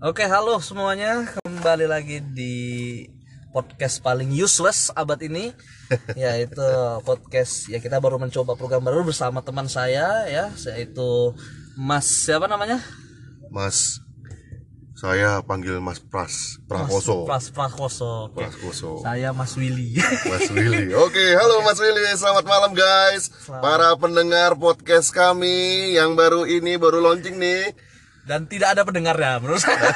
Oke, halo semuanya. Kembali lagi di podcast paling useless abad ini yaitu podcast ya kita baru mencoba program baru bersama teman saya ya yaitu Mas siapa namanya? Mas saya panggil Mas Pras Prakoso. Pras Prakoso. Oke. Prakoso. Saya Mas Willy. Mas Willy. Oke, halo Mas Willy. Selamat malam guys. Para pendengar podcast kami yang baru ini baru launching nih. Dan tidak ada pendengarnya menurut saya.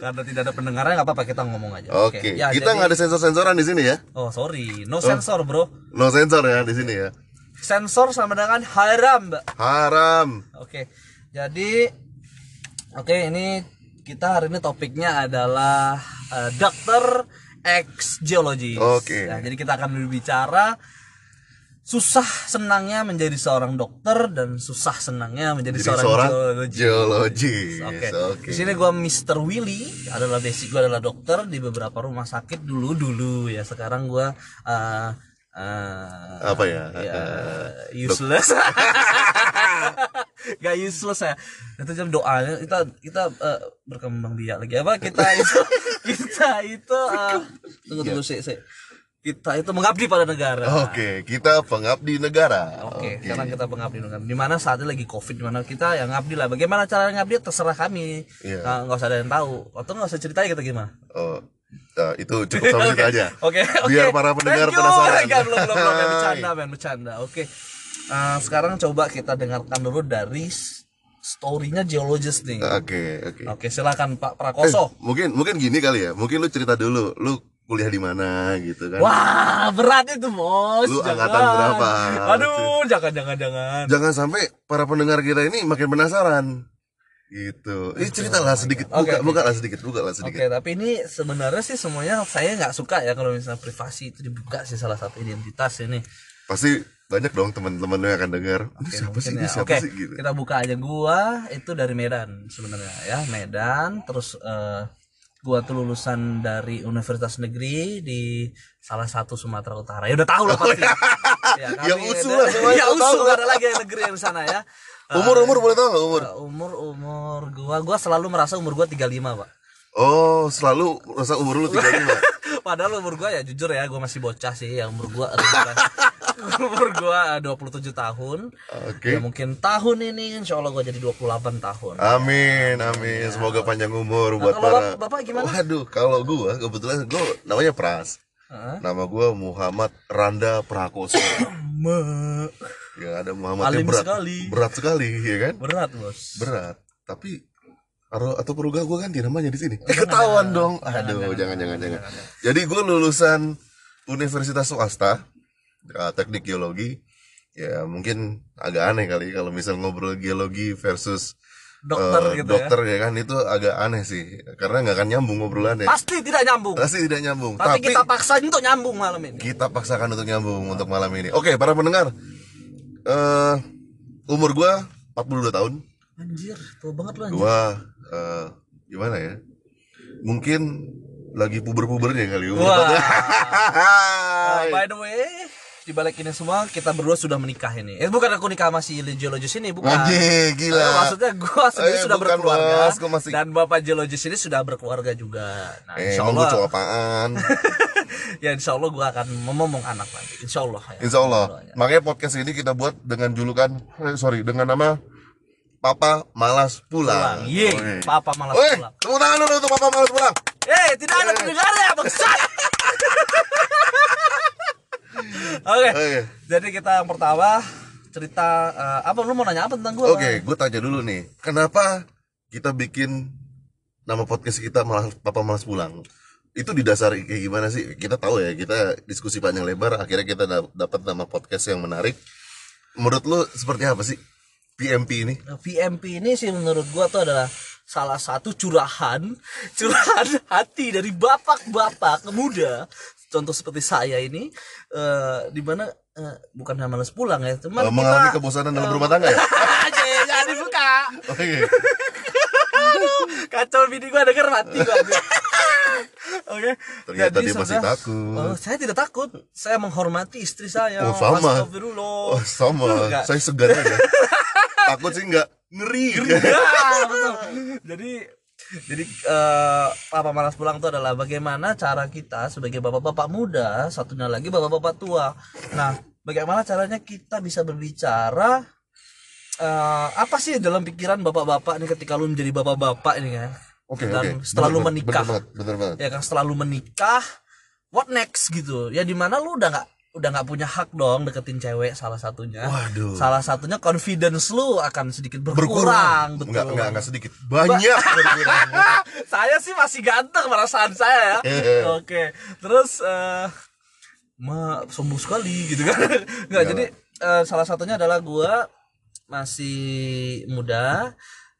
Karena tidak ada pendengarnya nggak apa-apa kita ngomong aja. Oke, Ya, kita jadi- nggak ada sensor-sensoran di sini ya. Oh, sorry. No sensor, Bro. No sensor ya di sini ya. Sensor sama dengan haram, Mbak. Haram. Oke, jadi oke ini kita hari ini topiknya adalah eh, dokter X geologis. Oke. Ya, jadi kita akan berbicara susah senangnya menjadi seorang dokter dan susah senangnya menjadi Jadi seorang, seorang geologis. geologis. Oke. Oke. Di sini gua Mr. Willy adalah basic gua adalah dokter di beberapa rumah sakit dulu dulu ya. Sekarang gua eh, eh, Apa ya? ya useless gak useless ya itu jam doanya kita kita eh, berkembang biak lagi apa kita itu kita itu eh, tunggu tunggu sih sih kita itu mengabdi pada negara Oke, kita pengabdi negara. Oke, sekarang kita pengabdi negara. Di mana saat ini lagi covid, di mana kita yang ngabdi lah. Bagaimana cara ngabdi terserah kami. Iya. Nggak- nggak usah ada yang tahu. Atau nggak usah ceritain kita gimana. Oh, nah, itu cukup sampai situ aja. Oke, oke. Biar para pendengar Thank you. penasaran. Enggak, belum, belum, belum. Yang bercanda, yang bercanda. Oke. Eh, sekarang coba kita dengarkan dulu dari story-nya geologis nih. Oke, oke. Oke, silakan Pak Prakoso. Mungkin mungkin gini kali ya. Mungkin lu cerita dulu, lu kuliah di mana gitu kan. Wah, berat itu, Bos. Lu Jangan. angkatan berapa? Aduh, jangan jangan jangan. Jangan sampai para pendengar kita ini makin penasaran. Gitu. Eh ceritalah sedikit. Buka, oke. buka lah sedikit, buka lah Oke, sedikit. tapi ini sebenarnya sih semuanya saya nggak suka ya kalau misalnya privasi itu dibuka sih salah satu identitas ini. Pasti banyak dong teman-teman lu yang akan dengar. Ini siapa sih? Ini ya. siapa Oke, sih gitu. kita buka aja gua itu dari Medan sebenarnya ya Medan terus eh, gua tuh lulusan dari Universitas Negeri di salah satu Sumatera Utara. Ya udah tahu lah pasti ya, Ya, usul lah, ya usul lah. ada lagi yang negeri yang di sana ya. Umur umur boleh tahu nggak umur? Eh, umur umur gua gua selalu merasa umur gua 35 pak. Oh, selalu rasa umur lu 35. Padahal umur gua ya jujur ya gua masih bocah sih. Ya umur gua umur gua eh, 27 tahun. Oke. Ya mungkin tahun ini insya Allah gua jadi 28 tahun. Amin, amin. Semoga panjang umur buat Nah, kalau para. bap- Bapak gimana? Waduh, kalau gua kebetulan gua namanya Pras. Heeh. Nama gua Muhammad Randa Prakoso. Ya ada Muhammadnya Alim berat. sekali. Berat sekali, ya kan? Berat, Bos. Berat. Tapi atau atau perlu gua ganti namanya di sini. Eh, ketahuan dong. Aduh, jangan jangan jangan. Jadi gua lulusan Universitas swasta eh, Teknik Geologi. Ya mungkin agak aneh kali kalau misal ngobrol geologi versus Dokter eh, gitu dokter ya. kan itu agak aneh sih karena nggak akan nyambung ngobrolannya ya. Pasti tidak nyambung. pasti tidak nyambung Tapi, tapi, kita paksa untuk nyambung malam ini. kita paksakan untuk nyambung untuk malam ini oke para pendengar eh umur gua 42 tahun Anjir, tua banget lu anjir. gua eh, gimana ya mungkin lagi puber-pubernya kali umur Wah. 42. Uh, by the way, di balik ini semua kita berdua sudah menikah ini. Eh bukan aku nikah sama si geologis ini, bukan. Anjing, gila. Eh, maksudnya gua sendiri Eh, sudah bukan, berkeluarga Bos. Gua masih- dan bapak geologis ini sudah berkeluarga juga. Nah, eh insya emang gua apaan ya insya Allah gua akan memomong anak nanti. Insya Allah. Ya. Insya Allah. Makanya podcast ini kita buat dengan julukan, eh, sorry, dengan nama Papa Malas Pulang. Pulang. Ye, Oke. papa malas Woi, pulang. tepuk tangan dulu untuk Papa Malas Pulang. Eh, tidak ada pendengarnya, bangsat. Oke. Oke. Jadi kita yang pertama cerita eh, apa lu mau nanya apa tentang gua? Oke, gue tanya dulu nih, kenapa kita bikin nama podcast kita malah Papa Malas Pulang? Itu didasari kayak gimana sih? Kita tahu ya, kita diskusi panjang lebar, akhirnya kita da- dapat nama podcast yang menarik. Menurut lu seperti apa sih PMP ini? Nah, VMP ini sih menurut gua tuh adalah salah satu curahan curahan hati dari bapak-bapak muda contoh seperti saya ini eh di mana eh, bukan males pulang ya cuman Eh, mengalami kita- kebosanan dalam rumah tangga ya? aja jangan dibuka Oke. kacau bini gua denger mati gua Oke. Ternyata Jadi dia masih sebenarnya- takut. Oh, saya tidak takut. Saya menghormati istri saya. Oh, sama. Oh, sama. Enggak. Saya segan aja. Takut sih enggak. ngeri Ya, betul. Jadi jadi eh, Papa Malas Pulang itu adalah bagaimana cara kita sebagai bapak-bapak muda, satunya lagi bapak-bapak tua. Nah, bagaimana caranya kita bisa berbicara eh, apa sih dalam pikiran bapak-bapak ini ketika lu menjadi bapak-bapak ini kan? oke Dan oke setelah lu menikah. bener banget bener banget Ya kan setelah lu menikah, what next gitu. Ya di mana lu udah nggak udah nggak punya hak dong deketin cewek salah satunya. waduh Salah satunya confidence lu akan sedikit berkurang, berkurang betul. enggak enggak enggak sedikit banyak berkurang saya sih masih ganteng perasaan saya ya. Eh. Oke. Terus eh ma sombong sekali gitu kan. Enggak, jadi eh, salah satunya adalah gua masih muda.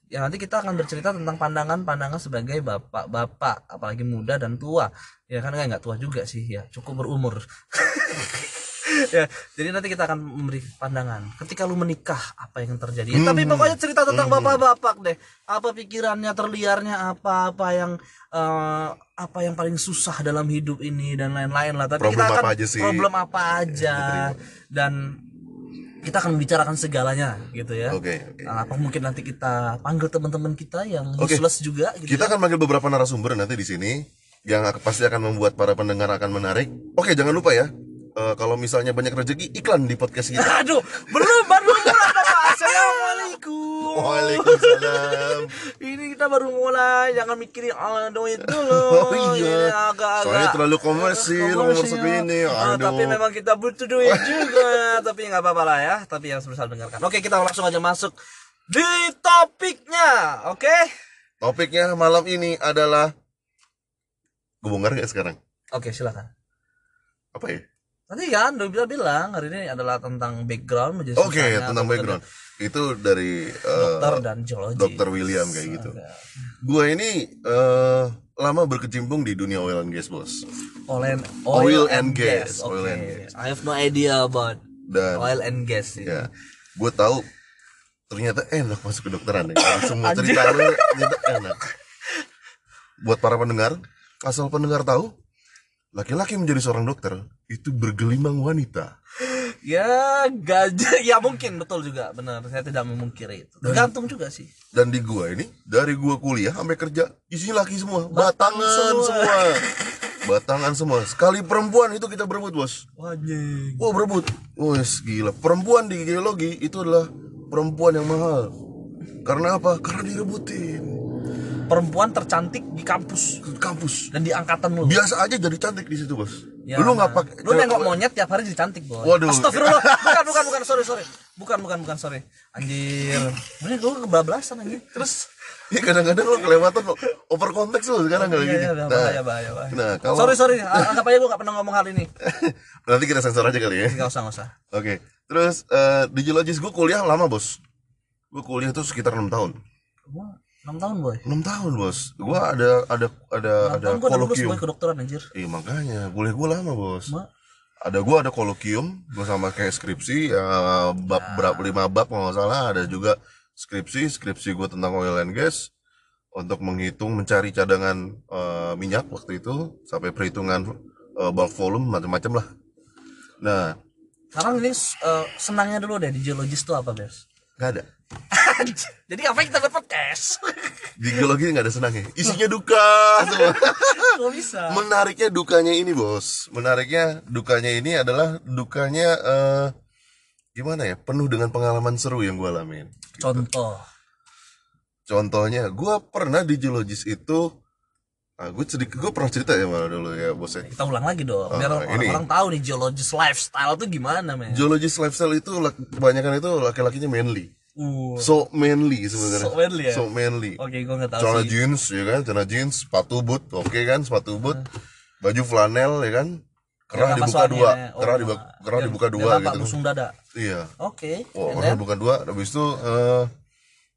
Ya nanti kita akan bercerita tentang pandangan-pandangan sebagai bapak-bapak, apalagi muda dan tua. Ya kan enggak tua juga sih ya, cukup berumur. ya, jadi nanti kita akan memberi pandangan. Ketika lu menikah, apa yang terjadi? Ya, Tapi pokoknya cerita tentang bapak-bapak deh. Apa pikirannya, terliarnya apa, apa yang eh, apa yang paling susah dalam hidup ini dan lain-lain lah. Tapi Problem kita akan apa aja sih? problem apa aja dan kita akan membicarakan segalanya gitu ya. oke oke Nah, apa mungkin nanti kita panggil teman-teman kita yang useless juga gitu. Kita akan manggil beberapa narasumber nanti di sini yang pasti akan membuat para pendengar akan menarik. Oke, jangan lupa ya. eh, kalau misalnya banyak rezeki iklan di podcast kita. Aduh, belum baru mulai Bapak. Assalamualaikum. Waalaikumsalam. Ini kita baru mulai, jangan mikirin ala duit dulu. Oh iya. Ini agak-agak Soalnya terlalu komersil komersil. segini. Ah, Aduh. tapi memang kita butuh duit juga. tapi nggak apa-apa lah ya. Tapi yang sebesar dengarkan. Oke, kita langsung aja masuk di topiknya. Oke. Topiknya malam ini adalah gue bongkar nggak sekarang? Oke, silakan. Apa ya? Nanti kan udah bisa bilang hari ini adalah tentang background Oke, susahnya tentang background. Itu dari eh, dokter dan geologi. Dr. William kayak gitu. Oke. Gue ini eh, lama berkecimpung di dunia oil and gas, Bos. Oil and, Oil and gas, Oke. oil and gas. I have no idea about Dan oil and gas ini. ya, gue tahu ternyata enak masuk kedokteran ya. Dari semua cerita lu ternyata enak. Buat para pendengar, asal pendengar tahu, laki-laki menjadi seorang dokter itu bergelimang wanita. Ya gajah ya mungkin betul juga benar saya tidak memungkiri itu tergantung juga sih Dan di gua ini, dari gua kuliah sampai kerja, isinya laki semua, batangan semua. semua. Batangan semua. Sekali perempuan itu kita berebut, Bos. wajib Oh, berebut. Wes gila. Perempuan di geologi itu adalah perempuan yang mahal. Karena apa? Karena direbutin perempuan tercantik di kampus. Di kampus. Dan di angkatan lu. Biasa aja jadi cantik di situ bos. Ya, lu nggak pakai lu nengok monyet tiap hari jadi cantik bos. Waduh. Astagfirullah. Bukan bukan bukan. Sorry sorry. Bukan bukan bukan. Sorry. Anjir. Ini gue kebablasan anjir. Terus? Iya kadang-kadang lo kelewatan lo over konteks lo sekarang iya, nggak iya, iya. nah, bahaya, bahaya. Nah, kalau... Sorry sorry, anggap aja gue gak pernah ngomong hal ini. Nanti kita sensor aja kali ya. Gak usah, gak usah. Oke, terus uh, di Geologis gue kuliah lama bos. Gue kuliah tuh sekitar enam tahun. 6 tahun boy. 6 tahun bos. Gue ada ada ada ada tahun kolokium. ke dokteran anjir. Iya makanya. Boleh gue lama bos. Ma? ada gue ada kolokium gue sama kayak skripsi ya, bab ya. berapa lima bab kalau nggak salah. Ada juga skripsi skripsi gue tentang oil and gas untuk menghitung mencari cadangan uh, minyak waktu itu sampai perhitungan uh, bulk volume macam-macam lah. Nah. Sekarang ini uh, senangnya dulu deh di geologis itu apa guys nggak ada. jadi apa kita buat podcast? Di geologi nggak ada senangnya, isinya duka semua. Gak bisa. Menariknya dukanya ini bos, menariknya dukanya ini adalah dukanya eh, gimana ya, penuh dengan pengalaman seru yang gue alamin. contoh. Contohnya, gue pernah di geologis itu, ah, gue sedikit, gue pernah cerita ya malah dulu ya bos ya. kita ulang lagi dong biar Oh, ini. orang-orang tahu nih geologis lifestyle tuh gimana men Geologis lifestyle itu kebanyakan itu laki-lakinya manly, uh so manly sebenarnya. So manly ya? So manly. oke gue nggak tahu Celana sih jeans ya kan, celana jeans, sepatu boot, oke kan, sepatu boot, baju flanel ya kan, kerah Biar dibuka dua, wanginya. Oh, kerah dibuka, kerah biar- dibuka biar dua gitu. busung dada Iya. oke Oh, and kerah dibuka dua, habis itu eh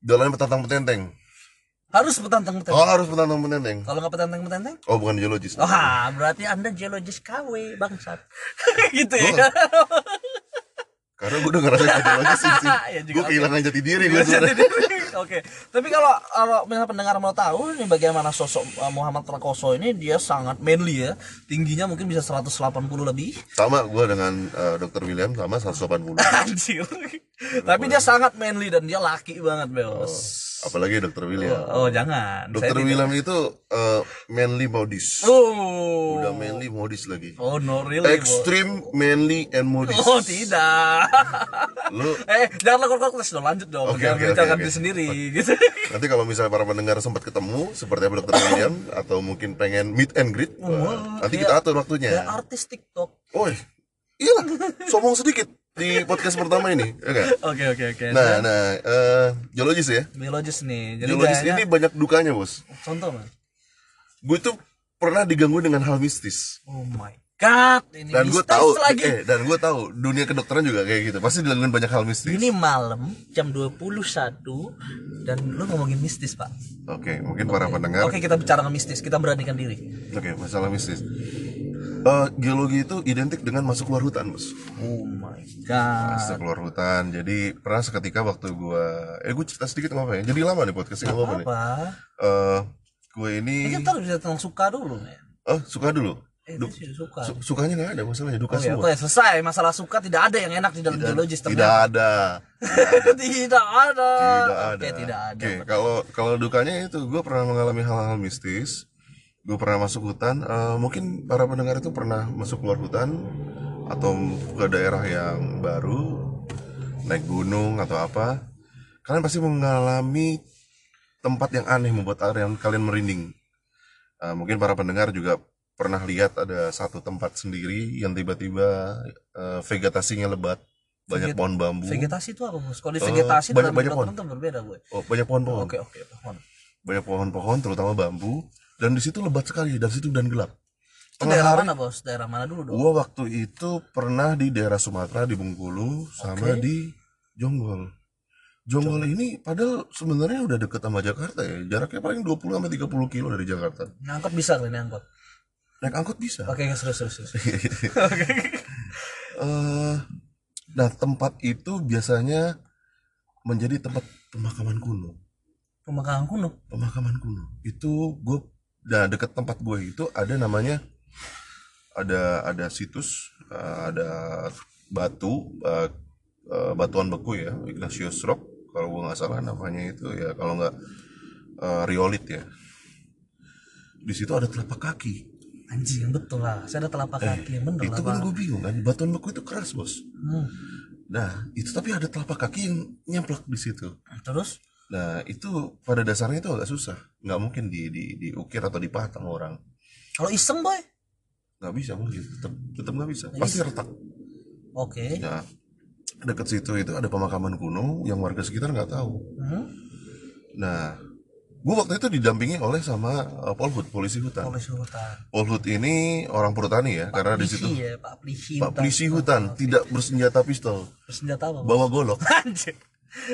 jalannya petantang petenteng. Harus petantang petantang Oh harus petantang petenteng. kalau nggak petantang petantang Oh bukan geologis. Oh, berarti Anda geologis KW, bangsat. gitu ya. Karena gue udah ngerasain geologis sih. sih. Juga, gue kehilangan jati diri gue sebenarnya. Oke. Tapi kalau kalau misalnya pendengar mau tahu nih bagaimana sosok uh, Muhammad Prakoso ini dia sangat manly ya. Tingginya mungkin bisa 180 lebih. Sama gue dengan eh, Dr. William sama 180. Anjir. Tapi dia sangat manly dan dia laki banget, Bos. Apalagi dokter William Oh, jangan. dokter tidak- William itu eh, manly modis Oh. udah manly modis lagi Oh, no really, extreme manly and modis Oh, tidak. lu eh, jangan lakukan tes dong, lanjut dong. Oke, jangan diri oke. sendiri gitu. nanti kalau misalnya para pendengar sempat ketemu seperti apa dokter William atau mungkin pengen meet and greet wah, nanti kita atur waktunya Kayak artis TikTok. Oi, iyalah, sombong sedikit di podcast pertama ini, ya kan? Oke, oke, oke. Nah, nah, eh geologis ya. biologis nih. Jadi Geologis ini banyak dukanya, bos. contoh, Mas. Gue tuh pernah diganggu dengan hal mistis. Oh my god, ini Dan gue tahu, lagi. eh, dan gue tahu dunia kedokteran juga kayak gitu. Pasti dilakukan banyak hal mistis. Ini malam jam 21 dan lu ngomongin mistis, Pak. Oke, mungkin para pendengar. Oke, kita bicara mistis. Kita beranikan diri. Oke, masalah mistis. Eh, geologi itu identik dengan masuk keluar hutan, bos. Oh my god. Masuk keluar hutan. Jadi pernah seketika waktu gue, eh gue cerita sedikit nggak apa ya. Jadi lama nih podcastnya nggak apa-apa nih. Apa? Eh, gue ini, Ini kita harus tentang suka dulu, men. oh suka dulu. Eh, suka. Su- sukanya nggak ada masalahnya duka Oh ya, semua. oke, selesai. Masalah suka tidak ada yang enak di dalam geologis tidak ada tidak ada. tidak ada Oke, tidak ada. Oke, kalau kalau dukanya itu gue pernah mengalami hal-hal mistis gue pernah masuk hutan Eh, mungkin para pendengar itu pernah masuk keluar hutan atau ke daerah yang baru naik gunung atau apa kalian pasti mengalami tempat yang aneh membuat area kalian merinding Eh, mungkin para pendengar juga pernah lihat ada satu tempat sendiri yang tiba-tiba eh, vegetasinya lebat banyak Veget- pohon bambu Vegetasi itu apa, Bos? Kalau di vegetasi banyak- dalam banyak kedokteran tuh berbeda, gue. oh banyak pohon-pohon Oke, oke, pohon. banyak pohon-pohon terutama bambu dan di situ lebat sekali dan situ dan gelap Itu daerah mana, Bos? Daerah mana dulu dong? gua waktu itu pernah di daerah Sumatera di Bengkulu sama Oke. di Jonggol Jonggol ini padahal sebenarnya udah deket sama Jakarta ya jaraknya paling 20 sampai 30 kilo dari Jakarta Ngangkut bisa kali ini angkot. naik angkut bisa Oke, serius, serius, serius. Eh, nah tempat itu biasanya menjadi tempat pemakaman kuno Pemakaman kuno. pemakaman kuno itu gue nah deket tempat gue itu ada namanya ada ada situs eh, ada batu eh, eh, batuan beku ya Ignatius Rock kalau gue nggak salah namanya itu ya kalau nggak eh, riolit ya di situ ada telapak kaki Anjing, betul lah. Saya ada telapak kaki yang bener Eh, itu lah, kan gue bingung kan batuan beku itu keras bos Hmm. nah itu tapi ada telapak kaki yang nyemplak di situ Terus? Nah itu pada dasarnya itu agak susah nggak mungkin di, di diukir atau dipatang orang Kalau iseng, boy? nggak bisa mungkin tetap tetap nggak bisa pasti retak Oke. ya dekat situ itu ada pemakaman kuno yang warga sekitar nggak tahu Hmm? nah gue waktu itu didampingi oleh sama uh, Polhut polisi hutan Polisi hutan. Polhut ini orang perhutani ya karena di situ ya, Pak Polisi Pak polisi hutan tidak bersenjata pistol Bersenjata apa? Bawa golok.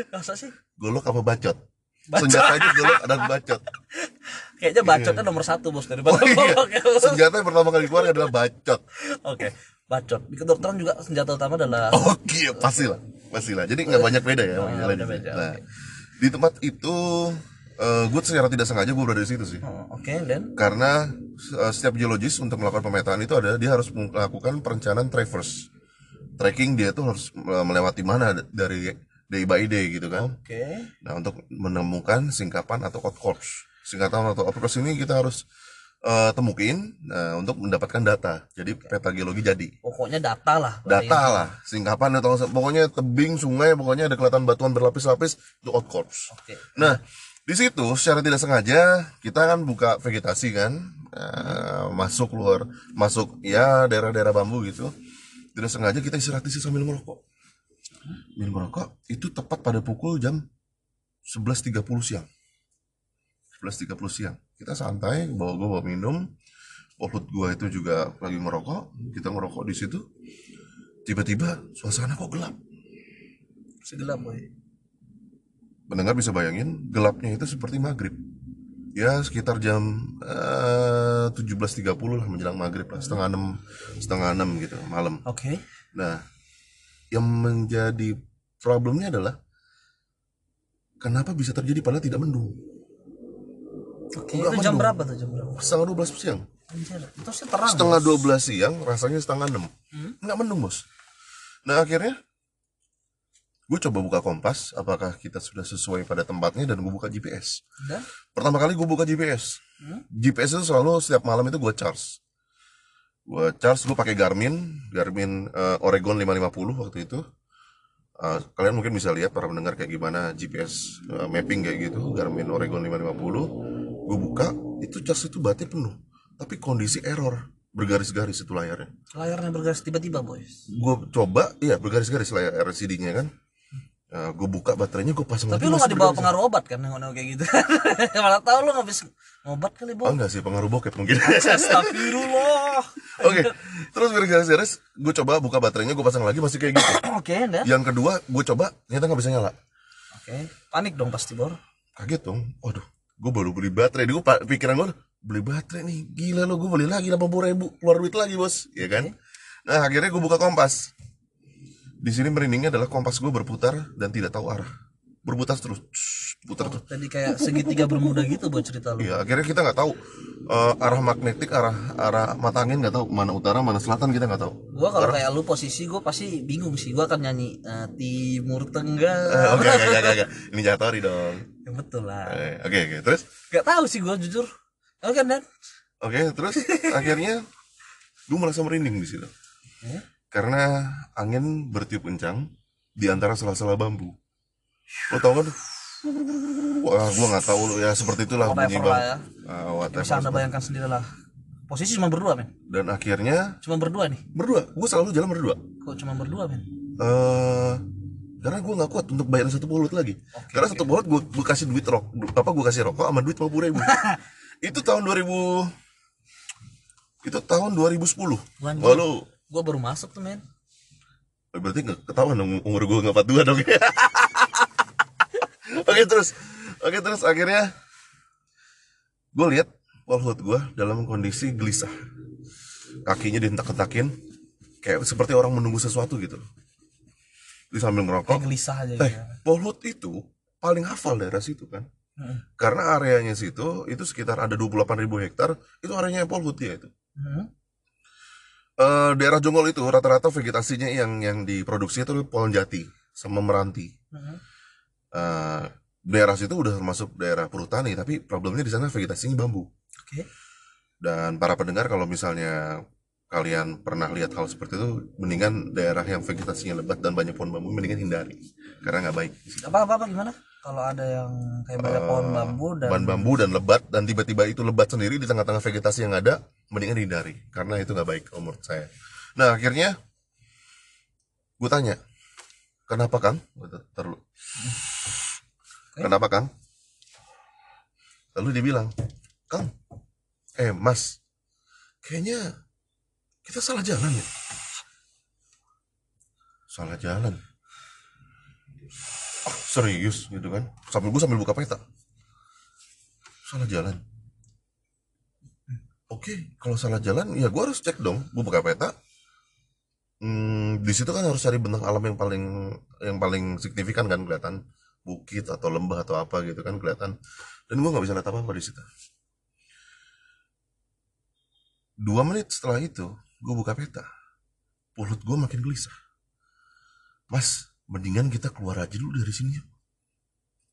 Masa sih? golok apa bacot Bacot. senjatanya golok dan bacot Kayaknya bacotnya nomor satu bos daripada Oh, iya. golok ya, senjata yang pertama kali keluar adalah bacot Oke, bacot. Di kedokteran juga senjata utama adalah Oh iya pastilah, pastilah. Jadi nggak banyak beda ya. makanya beda- di- beda, Nah, di tempat itu gue secara tidak sengaja gue berada di situ sih. Oh, Oke, dan Karena eh, setiap geologis untuk melakukan pemetaan itu ada dia harus melakukan perencanaan traverse. Tracking dia tuh harus eh, melewati mana dari day by day gitu kan. oke. Nah untuk menemukan singkapan atau code corps. Singkatan atau code corps ini kita harus eh, temukin nah, untuk mendapatkan data. Jadi peta geologi jadi Pokoknya data lah. data lah singkapan atau pokoknya tebing sungai pokoknya ada kelihatan batuan berlapis-lapis itu outcrops Oke. nah di situ secara tidak sengaja kita kan buka vegetasi kan Nah, masuk keluar masuk ya daerah-daerah bambu gitu tidak sengaja kita istirahat di situ sambil merokok minum merokok itu tepat pada pukul jam 11.30 siang. 11.30 siang. Kita santai bawa gua bawa minum. Pohut gua itu juga lagi merokok kita merokok di situ. Tiba-tiba suasana kok gelap. Segelap, boy. pendengar bisa bayangin gelapnya itu seperti maghrib. Ya sekitar jam eh, 17.30 lah menjelang maghrib lah. Setengah enam setengah enam gitu malam. Oke. nah yang menjadi problemnya adalah kenapa bisa terjadi padahal tidak mendung Oke, Enggak itu jam mendung. berapa tuh jam berapa? setengah 12 siang Anjir, itu sih terang. setengah Bos. 12 siang rasanya setengah enam Hmm? nggak mendung bos nah akhirnya gue coba buka kompas apakah kita sudah sesuai pada tempatnya dan gue buka GPS Dan pertama kali gue buka GPS Hmm? GPS itu selalu setiap malam itu gue charge gue charge gue pakai Garmin Garmin eh, Oregon 550 waktu itu. Eh, kalian mungkin bisa lihat para pendengar kayak gimana GPS eh, mapping kayak gitu Garmin Oregon 550 gue buka itu charge itu baterai penuh tapi kondisi error bergaris-garis itu layarnya. Layarnya bergaris tiba-tiba boys. gue coba iya bergaris-garis layar LCD-nya kan Nah, gue buka baterainya gue pasang Tapi lagi, lu gak dibawa pengaruh obat kan nengok-nengok kayak gitu. Malah tahu lu ngabis ngobat kali oh boy. enggak sih pengaruh bokep mungkin Astagfirullah. Oke, terus bergaris-garis, gue coba buka baterainya, gue pasang lagi masih kayak gitu. Oke, dan. Yang kedua, gue coba, ternyata nggak bisa nyala. Oke, panik dong pasti bor. Kaget dong, waduh, gue baru beli baterai, gue pikiran gue, beli baterai nih, gila lo, gue beli lagi 80 ribu, keluar duit lagi bos, ya kan? Nah akhirnya gue buka kompas. Di sini merindingnya adalah kompas gue berputar dan tidak tahu arah, berputar terus, putar terus. Tadi kayak segitiga bermuda gitu buat cerita lu. Iya, akhirnya kita nggak tahu eh, arah magnetik, arah arah mata angin nggak tahu mana utara, mana selatan kita nggak tahu. Gua kalau kayak lu posisi gua pasti bingung sih. Gua akan nyanyi eh, timur tenggara. Eh, Oke, oke, oke, ini jatori dong. Ya, betul lah. Oke, oke, terus? Gak tahu sih gua jujur. Oke dan. Oke, terus akhirnya gue merasa merinding di situ. Karena angin bertiup kencang di antara sela-sela bambu. Lo tau kan? Wah, gue nggak tahu lo ya seperti itulah bunyi Whatever bambu. ya. Ya, whatever. bisa anda bayangkan sendiri lah. Posisi cuma berdua men. Dan akhirnya Cuma berdua nih. berdua, gue selalu jalan berdua. Kok cuma berdua men? eh karena gue nggak kuat untuk bayar satu polut lagi. karena satu polut gue gue kasih duit rok, apa gue kasih rokok sama duit 50 ribu. itu tahun 2000 itu tahun 2010. Lanjut. Lalu Gua baru masuk tuh men. berarti nggak ketahuan dong umur gue nggak 42 dong oke terus oke terus akhirnya gue lihat wallhood gue dalam kondisi gelisah kakinya dientak-entakin kayak seperti orang menunggu sesuatu gitu di sambil ngerokok Kayak gelisah aja eh. Polhut itu paling hafal daerah situ kan Hmm. karena areanya situ itu sekitar ada 28.000 hektar itu areanya Polhut dia itu Hmm. Eh, daerah Jonggol itu rata-rata vegetasinya yang yang diproduksi itu pohon jati sama meranti. Hmm. Eh, daerah situ udah termasuk daerah perhutani, tapi problemnya di sana vegetasinya bambu. Oke. Dan para pendengar kalau misalnya kalian pernah lihat hal seperti itu, mendingan daerah yang vegetasinya lebat dan banyak pohon bambu, mendingan hindari karena nggak baik. Apa apa apa gimana? Kalau ada yang kayak banyak pohon bambu dan Pohon bambu dan lebat dan tiba-tiba itu lebat sendiri di tengah-tengah vegetasi yang ada, mendingan hindari karena itu nggak baik menurut saya. Nah akhirnya gue tanya, kenapa Kang? Terlalu. Kenapa Kang? Lalu dia bilang, Kang, eh Mas, kayaknya kita salah jalan ya. Salah jalan. Ah, serius gitu kan? Sambil gue sambil buka peta. Salah jalan. Oke, kalau salah jalan, ya gue harus cek dong. Gue buka peta. Hmm, di situ kan harus cari bentang alam yang paling yang paling signifikan kan kelihatan bukit atau lembah atau apa gitu kan kelihatan. Dan gue nggak bisa lihat apa-apa di situ. Dua menit setelah itu, gue buka peta. Mulut gue makin gelisah. Mas, mendingan kita keluar aja dulu dari sini yuk.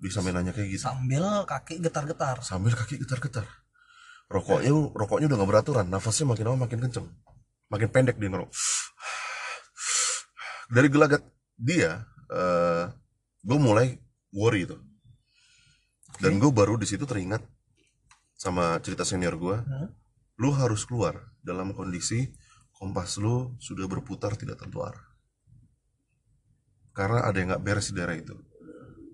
Dia sampai nanya kayak gitu. sambil kaki getar-getar. Sambil kaki getar-getar. Rokoknya rokoknya udah gak beraturan, nafasnya makin lama makin kenceng. Makin pendek dia ngerok. Dari gelagat dia, eh gue mulai worry itu. Dan gue baru di situ teringat sama cerita senior gue. Hmm. Lu harus keluar dalam kondisi kompas lu sudah berputar tidak tentu arah. Karena ada yang nggak beres di daerah itu.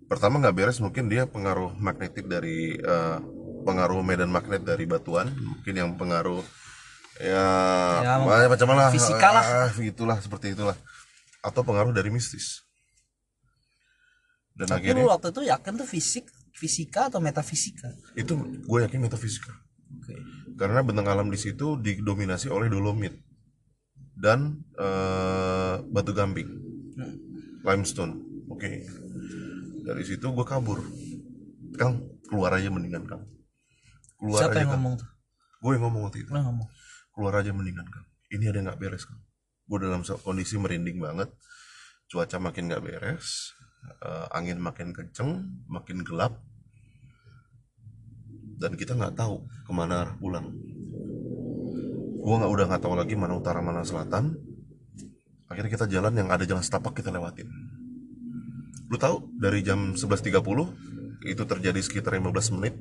Pertama nggak beres mungkin dia pengaruh magnetik dari eh, pengaruh medan magnet dari batuan, mungkin yang pengaruh ya, Ya, macam lah, fisika lah. ah, itulah seperti itulah, atau pengaruh dari mistis. Dan Tapi akhirnya lu waktu itu yakin tuh fisik, fisika atau metafisika? itu gue yakin metafisika. Oke. karena bentang alam di situ didominasi oleh dolomit dan eh, batu gamping Hmm. Limestone. Oke. Dari situ gue kabur. Kang keluar aja mendingan kang. Keluar Siapa aja yang kang. ngomong tuh? gue yang ngomong waktu itu. Lu ngomong. keluar aja mendingan kang. Ini ada yang nggak beres kang. Gue dalam kondisi merinding banget. Cuaca makin nggak beres Eh, angin makin kenceng makin gelap. Dan kita nggak tahu ke mana arah pulang. Gua nggak udah nggak tahu lagi mana utara mana selatan akhirnya kita jalan yang ada jalan setapak kita lewatin. Lu tahu dari jam 11.30 itu terjadi sekitar 15 menit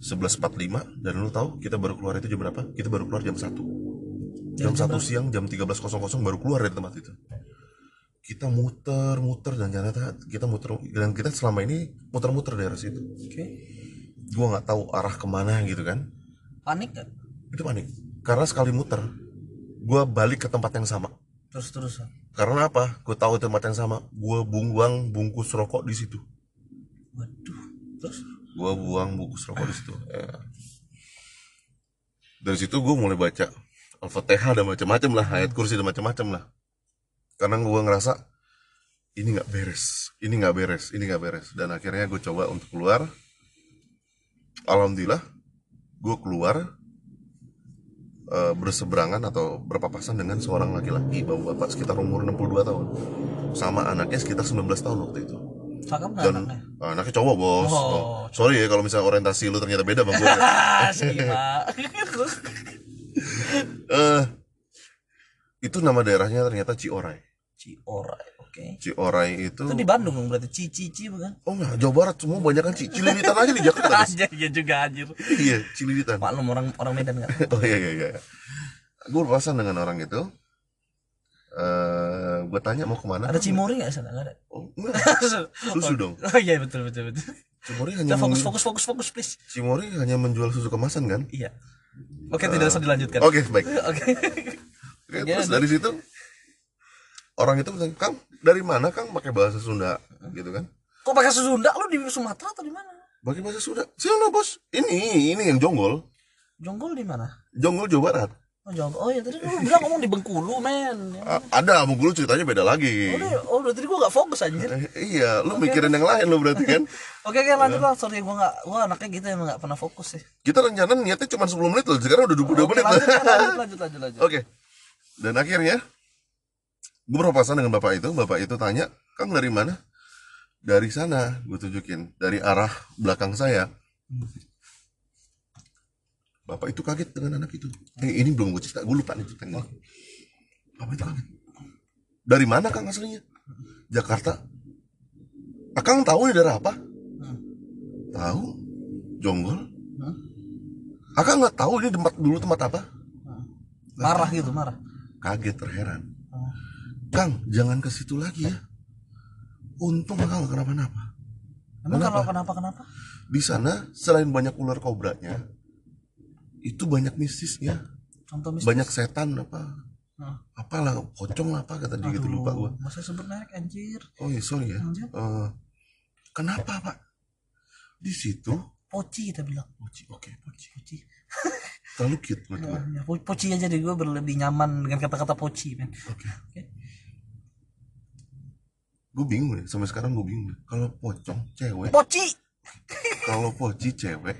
11.45 dan lu tahu kita baru keluar itu jam berapa? Kita baru keluar jam 1 jam 1 siang jam 13.00 baru keluar dari tempat itu. Kita muter-muter dan ternyata kita muter dan kita selama ini muter-muter daerah situ. Oke. gua nggak tahu arah ke mana gitu kan. Panik gak? itu panik. Karena sekali muter gua balik ke tempat yang sama Terus terusan. karena apa gue tahu tempat yang sama gua buang bungkus rokok di situ Waduh. Terus? gua buang bungkus rokok di situ Ya. dari situ gue mulai baca al-fatihah dan macam-macam lah ayat kursi dan macam-macam lah karena gua ngerasa ini nggak beres ini nggak beres ini nggak beres dan akhirnya gue coba untuk keluar alhamdulillah gue keluar eh, berseberangan atau berpapasan dengan seorang laki-laki bapak-bapak sekitar umur 62 tahun sama anaknya sekitar 19 tahun waktu itu Cakep dan anaknya? anaknya cowok bos Oh. Oh, sorry ya kalau misalnya orientasi lu ternyata beda bang gue? Eh, itu nama daerahnya ternyata Ciorai Ciorai. Oke. Ciorai itu Itu di Bandung dong berarti Cici bukan? oh enggak Jawa Barat semua banyak kan Cililitan aja di Jakarta. Aja iya juga anjir. iya Cililitan Maklum orang orang Medan enggak? oh iya iya iya gue berpapasan dengan orang itu eh gue tanya mau ke mana Ada Cimori enggak sana? Enggak ada. oh, enggak Susu dong. Oh iya betul betul betul. Cimori hanya fokus fokus fokus fokus please. Cimori hanya menjual susu kemasan kan Iya. Oke, tidak usah dilanjutkan. oke baik Oke. Oke, terus dari situ orang itu bilang kang dari mana kang pakai bahasa Sunda gitu kan Kok pakai Sunda lu di Sumatera atau di mana? pakai bahasa Sunda siapa bos ini ini yang jonggol Jonggol di mana? jonggol Jawa Barat Oh, Jonggol. Oh ya tadi lu bilang ngomong di Bengkulu, men. A- ada Bengkulu ceritanya beda lagi Oh, udah, oh, udah tadi gua gak fokus anjir. Eh, iya lu mikirin yang lain lu berarti kan Oke, oke lanjut lah. Sorry gua gak gua anaknya gitu emang gak pernah fokus sih. kita rencana niatnya cuma 10 menit loh sekarang udah 22 Oke, menit lanjut, lanjut, lanjut, lanjut, lanjut. Oke. Dan akhirnya gue berpapasan dengan bapak itu. Bapak itu tanya, Kang dari mana? Dari sana, gue tunjukin. Dari arah belakang saya. Bapak itu kaget dengan anak itu. Eh, ini belum gue cerita, gue lupa nih cerita ini. Bapak itu kaget. Dari mana Kang aslinya? Jakarta. Akang tahu ini daerah apa? Tahu? Jonggol? Akang nggak tahu ini tempat dulu tempat apa? Marah gitu, marah. kaget terheran. Kang jangan ke situ lagi ya untung nggak kenapa-napa Emang Kenapa? kalau kenapa-kenapa? di sana selain banyak ular kobranya itu banyak mistisnya Contoh mistis. banyak setan apa Nah. apalah pocong lah apa kata dia gitu lupa gua Masa sebut merek anjir. oh iya sorry ya. Eh, kenapa pak di situ Poci kita bilang. Poci, oke Poci, poci. terlalu cute menurut gua. Ya, po- poci aja deh gue berlebih nyaman dengan kata-kata poci, men. oke Oke. Gue bingung deh sampai sekarang gue bingung deh. kalau pocong cewek Poci. kalau poci cewek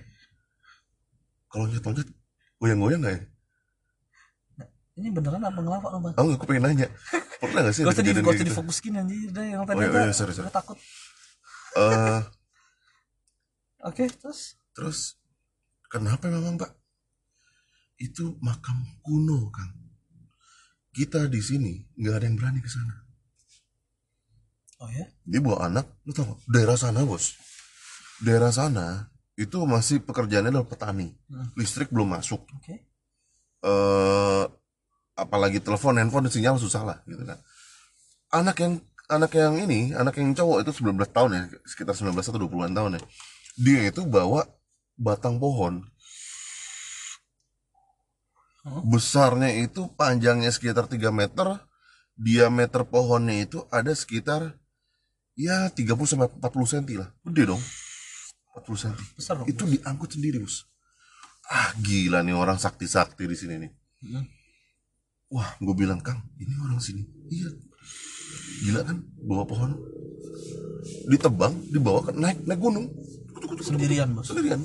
kalau nyet-nyet goyang-goyang nggak ya Ini beneran apa ngelawak lo, Bang? Oh, aku pengen nanya. Pernah gak sih Gak usah di, kejadian gak kayak usah gitu? difokuskin anjir deh yang Oh, tadi iya, aja. iya, sorry, sorry. Gua takut. Eh, Oke, terus terus kenapa memang Pak? Itu makam kuno, Kang. Kita di sini nggak ada yang berani ke sana. Oh ya? Dia bawa anak, lu tau gak? Daerah sana, Bos. Daerah sana itu masih pekerjaannya adalah petani. Hmm. Listrik belum masuk. Oke. eh apalagi telepon handphone sinyal susah lah gitu kan anak yang anak yang ini anak yang cowok itu 19 tahun ya sekitar 19 atau 20-an tahun ya dia itu bawa batang pohon Hmm. besarnya itu panjangnya sekitar 3 meter diameter pohonnya itu ada sekitar ya 30 sampai 40 cm lah. Gede dong. 40 cm Besar dong. itu diangkut sendiri bos ah gila nih orang sakti-sakti di sini nih. Hmm. wah gue bilang kang ini orang sini. Iya. Gila kan? Bawa pohon. Ditebang dibawa ke naik naik gunung. Sendirian, Bos. sendirian.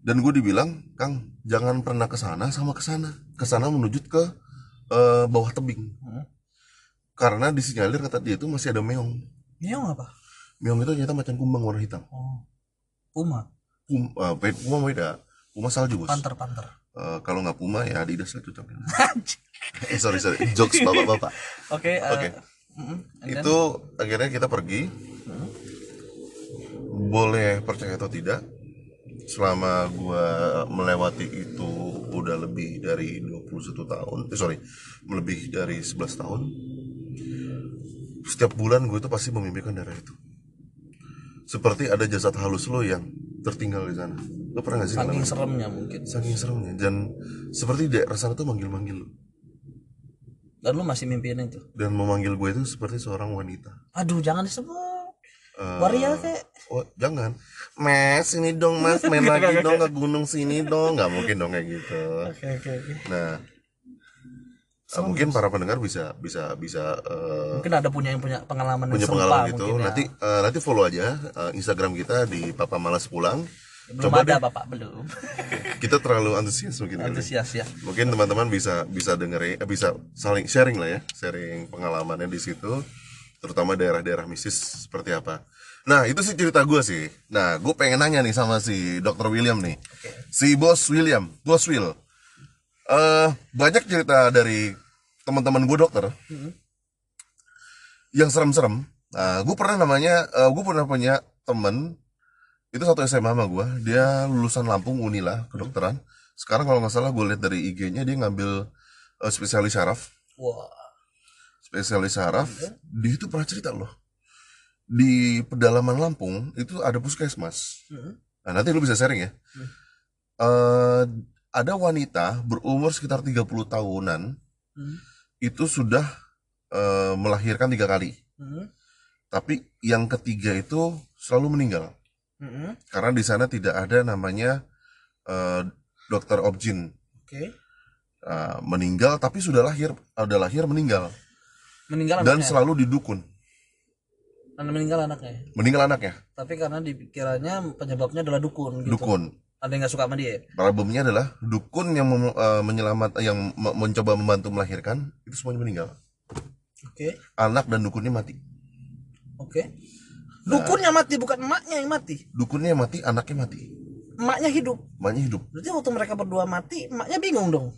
Dan gue dibilang kang jangan pernah ke sana sama ke sana. Ke sana menuju ke eh, bawah tebing. Hmm. Karena disinyalir kata dia itu masih ada meong. Meong apa? meong itu ternyata macan kumbang warna hitam. Oh. Puma, Pum, uh, puma beda. Puma salju bos. Panter, panter. Eh, kalau nggak puma ya adidas lah cocoknya eh sorry sorry. Jokes bapak bapak Oke, eh, Oke. mm-mm, and then? itu akhirnya kita pergi. Boleh percaya atau tidak selama gua melewati itu udah lebih dari 21 tahun eh, sorry lebih dari 11 tahun setiap bulan gue tuh pasti memimpikan daerah itu. Seperti ada jasad halus lo yang tertinggal di sana. Lo pernah gak sih saking seremnya mungkin. saking seremnya. Dan seperti daerah sana tuh manggil-manggil lo. Dan lu masih mimpiin itu. dan memanggil gue itu seperti seorang wanita. Aduh, jangan disebut. Eh, Waria kayak Oh jangan. Mas sini dong mas. Main lagi dong ke gunung sini dong. Nggak mungkin dong kayak gitu. Oke, oke, oke. Nah eh, mungkin para pendengar bisa bisa bisa eh, Mungkin ada punya yang punya pengalaman punya pengalaman gitu mungkin ya. nanti eh, nanti follow aja eh, Instagram kita di Papa Malas Pulang belum coba ada deh. Bapak, belum. kita terlalu antusias mungkin kali. Antusias ya. mungkin teman-teman bisa bisa dengerin eh, bisa saling sharing lah ya sharing pengalamannya di situ terutama daerah-daerah mistis seperti apa nah itu sih cerita gue sih nah gue pengen nanya nih sama si Dr. William nih si bos William bos Will eh banyak cerita dari teman-teman gue dokter. Yang serem-serem. Nah gue pernah namanya gue pernah punya temen itu satu SMA sama gue dia lulusan Lampung Unila kedokteran. Sekarang kalau nggak salah gue lihat dari IG-nya dia ngambil eh, spesialis saraf. Wah. spesialis saraf. Dia itu pernah cerita loh. Di pedalaman Lampung itu ada puskesmas. Mhm. nah nanti lu bisa sharing ya. Eh, ada wanita berumur sekitar 30 tahunan Mhm. itu sudah eh, melahirkan tiga kali Mhm. tapi yang ketiga itu selalu meninggal Mhm. karena di sana tidak ada namanya eh, dokter objin Oke. Eh, meninggal tapi sudah lahir ada lahir meninggal Meninggal dan anaknya. selalu didukun Dan meninggal anaknya. meninggal anaknya Tapi karena dikiranya penyebabnya adalah dukun gitu. dukun Ada yang nggak suka sama dia. problemnya adalah dukun yang mem- eh, menyelamat yang me- mencoba membantu melahirkan itu semuanya meninggal Oke. anak dan dukunnya mati Oke. Dukunnya mati bukan emaknya yang mati. dukunnya mati anaknya mati Emaknya hidup. emaknya hidup Berarti waktu mereka berdua mati, emaknya bingung dong.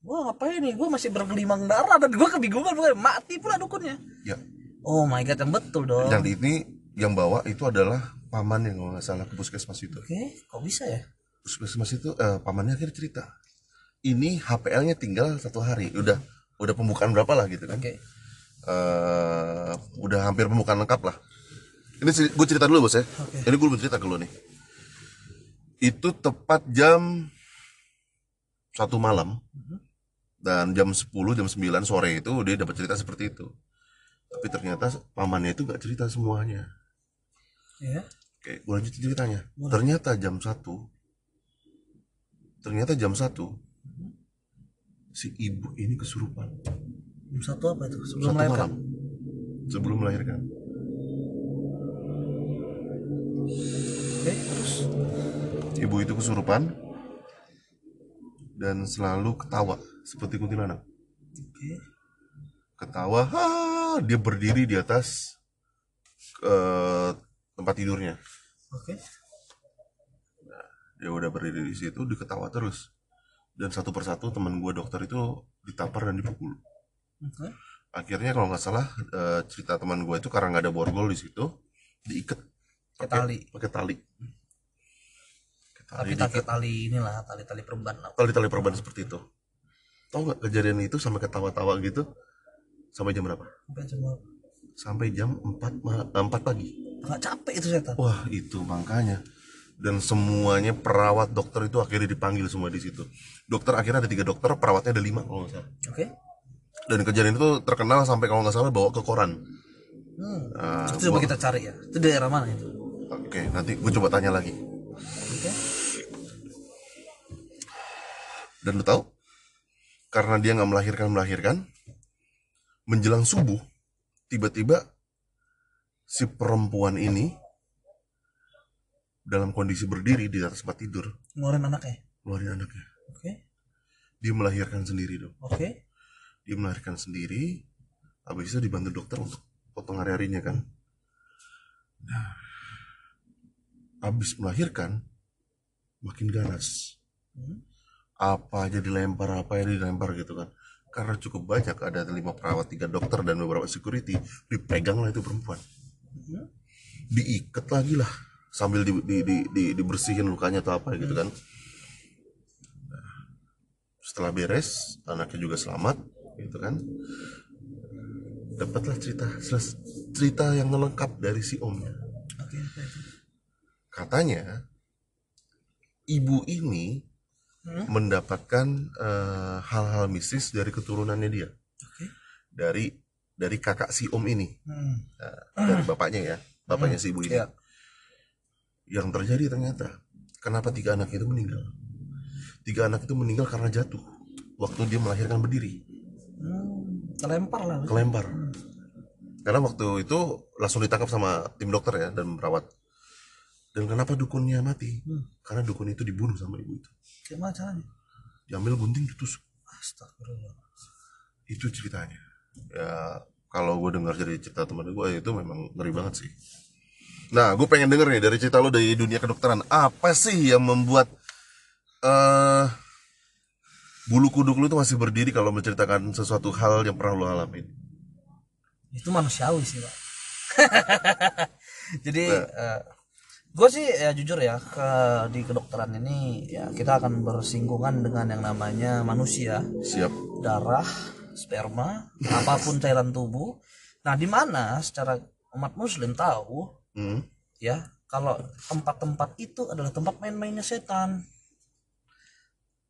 Gua ngapain nih? Gua masih bergelimang darah dan gua kebingungan bukan mati pula dukunnya. ya Oh my god, yang betul dong. dan ini yang bawa itu adalah paman yang kalau nggak salah ke puskesmas itu Oke, kok bisa ya? puskesmas itu eh, pamannya akhirnya cerita ini HPL-nya tinggal satu hari udah udah pembukaan berapa lah gitu kan Oke. eh udah hampir pembukaan lengkap lah. Ini gue cerita dulu bos ya. Oke. Ini gue belum cerita ke lu nih. Itu tepat jam satu malam dan jam 10 jam 9 sore itu dia dapat cerita seperti itu. Tapi ternyata pamannya itu gak cerita semuanya. Ya. Oke, gue lanjutin ceritanya. Ternyata jam 1 Ternyata jam 1 si ibu ini kesurupan Jam satu apa itu? Sebelum satu melahirkan. malam sebelum melahirkan. Oke, terus Ibu itu kesurupan dan selalu ketawa seperti kuntilanak. Oke. Ketawa, "Ah," dia berdiri di atas eh, tempat tidurnya. Oke. Dia udah berdiri di situ, diketawa terus. Dan satu persatu teman gue dokter itu ditampar dan dipukul. Oke. Akhirnya kalau nggak salah eh, cerita teman gue itu karena nggak ada borgol di situ, diikat Pakai tali. pakai tali. Tali Tapi tali tali inilah tali-tali perban lah. tali-tali perban seperti itu. Tahu nggak kejadian itu sampai ketawa-tawa gitu? Sampai jam berapa? Sampai cuma Sampai jam 4, ma- eh, 4 pagi. nggak capek itu setan. Wah, itu makanya. Dan semuanya perawat dokter itu akhirnya dipanggil semua di situ. Dokter akhirnya ada tiga dokter, perawatnya ada lima kalau nggak salah. Oke. Dan kejadian itu terkenal sampai kalau nggak salah bawa ke koran. Hmm. Nah, itu coba kita cari ya. Itu daerah mana itu? Oke, nanti gue coba tanya lagi. Oke. Dan lu tahu? Karena dia nggak melahirkan melahirkan, menjelang subuh, tiba-tiba si perempuan ini dalam kondisi berdiri di atas tempat tidur, Ngeluarin anaknya. ngeluarin anaknya. Oke. Dia melahirkan sendiri dong. Oke. Dia melahirkan sendiri habis itu dibantu dokter untuk potong hari-harinya kan nah habis melahirkan makin ganas Hmm. apa aja dilempar apa aja dilempar gitu kan karena cukup banyak ada lima perawat tiga dokter dan beberapa security dipegang lah itu perempuan. Hmm. diikat lagi lah sambil di, di, di, di- dibersihin lukanya atau apa gitu kan. Nah, setelah beres anaknya juga selamat gitu kan. Dapatlah cerita cerita yang lengkap dari si omnya. Katanya ibu ini Hmm. mendapatkan eh, hal-hal mistis dari keturunannya dia Oke. dari dari kakak si om ini Hmm. Nah, dari bapaknya ya bapaknya si ibu ini Iya. yang terjadi ternyata kenapa tiga anak itu meninggal tiga anak itu meninggal karena jatuh waktu dia melahirkan berdiri Hmm. Terlempar lah. kelempar karena waktu itu langsung ditangkap sama tim dokter ya dan perawat dan kenapa dukunnya mati Hmm. karena dukun itu dibunuh sama ibu itu Gimana caranya? diambil gunting ditusuk Astagfirullah. itu ceritanya ya kalau gue dengar dari cerita teman gue itu memang ngeri banget sih nah gue pengen denger nih dari cerita lo dari dunia kedokteran apa sih yang membuat eh bulu kuduk lu tuh masih berdiri kalau menceritakan sesuatu hal yang pernah lo alamin Itu manusiawi sih, Pak. Jadi gue sih ya jujur ya ke di kedokteran ini ya kita akan bersinggungan dengan yang namanya manusia, siap. Darah, sperma, apa pun cairan tubuh. Nah, di mana secara umat muslim tahu Hmm. ya kalau tempat-tempat itu adalah tempat main-mainnya setan.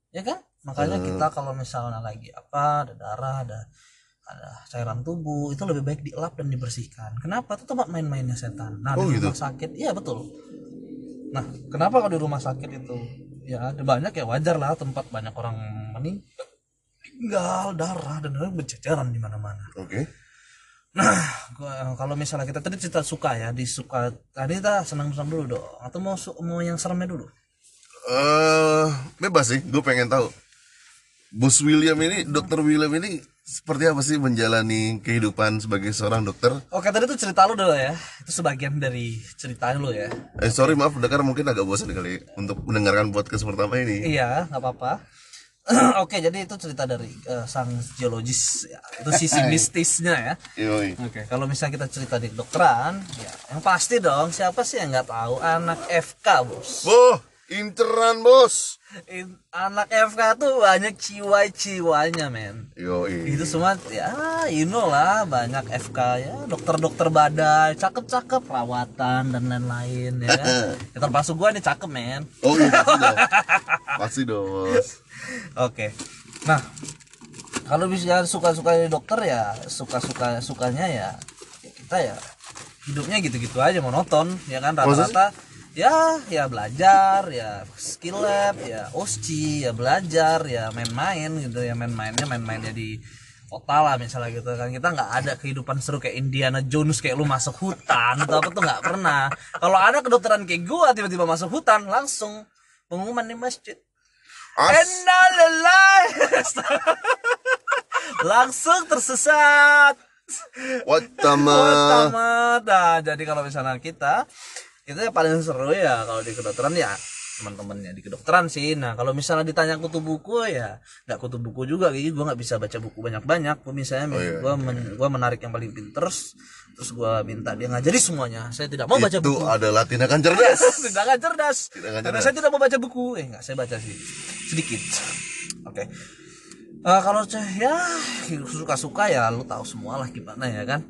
Ya kan? Makanya kita kalau misalnya lagi apa ada darah ada ada cairan tubuh itu lebih baik dielap dan dibersihkan. Kenapa? Itu tempat main-mainnya setan. Nah Oh, di gitu. rumah sakit iya betul. Nah kenapa kalau di rumah sakit itu? Ya ada banyak ya wajar lah tempat banyak orang meninggal darah dan darah berceceran di mana-mana. Oke. Nah, gua, kalau misalnya kita tadi cerita suka ya, di suka tadi kita senang-senang dulu dong, atau mau mau yang seremnya dulu? eh bebas sih gue pengen tahu. Bos William ini dokter William ini seperti apa sih menjalani kehidupan sebagai seorang dokter Oke, tadi tuh cerita lu dulu ya, itu sebagian dari ceritanya lu ya. Eh sorry maaf Dakar mungkin agak bosan kali untuk mendengarkan podcast pertama ini. Iya, nggak apa-apa. Oke, jadi itu cerita dari eh, sang geologis, ya. itu sisi mistisnya ya. Oke, kalau misalnya kita cerita di kedokteran, ya yang pasti dong, siapa sih yang nggak tahu anak FK bos? Boh, interan bos. Anak FK tuh banyak ciwai-ciwanya men. Yoi. itu semua ya you know lah banyak FK ya dokter-dokter badai cakep-cakep perawatan dan lain-lain ya kan ya, termasuk gua nih cakep men Oh iya pasti dong. Pasti dong oke nah kalau bisa suka-suka dokter ya suka-suka sukanya ya, ya kita ya hidupnya gitu-gitu aja monoton ya kan rata-rata ya ya belajar ya skill lab ya osci ya belajar ya main-main gitu ya main-mainnya main-mainnya di kota lah misalnya gitu kan. Kita nggak ada kehidupan seru kayak Indiana Jones kayak lu masuk hutan atau apa tuh nggak pernah. Kalau ada kedokteran kayak gua tiba-tiba masuk hutan langsung pengumuman di masjid. As Innalillahi langsung tersesat. What tamat nah, jadi kalau misalnya kita itu yang paling seru ya kalau di kedokteran ya teman-temannya di kedokteran sih. Nah kalau misalnya ditanya kutu buku ya nggak kutu buku juga kayak gue nggak bisa baca buku banyak-banyak. Gue misalnya Oh, iya, gue men- gua menarik yang paling pinter terus terus gue minta dia ngajari semuanya. Saya tidak mau baca Itu buku. adalah tindakan cerdas. tindakan cerdas. Tindakan karena cerdas. saya tidak mau baca buku. Eh nggak saya baca sih sedikit. Oke. Eh, kalau ya suka-suka ya lu tahu semua lah gimana ya kan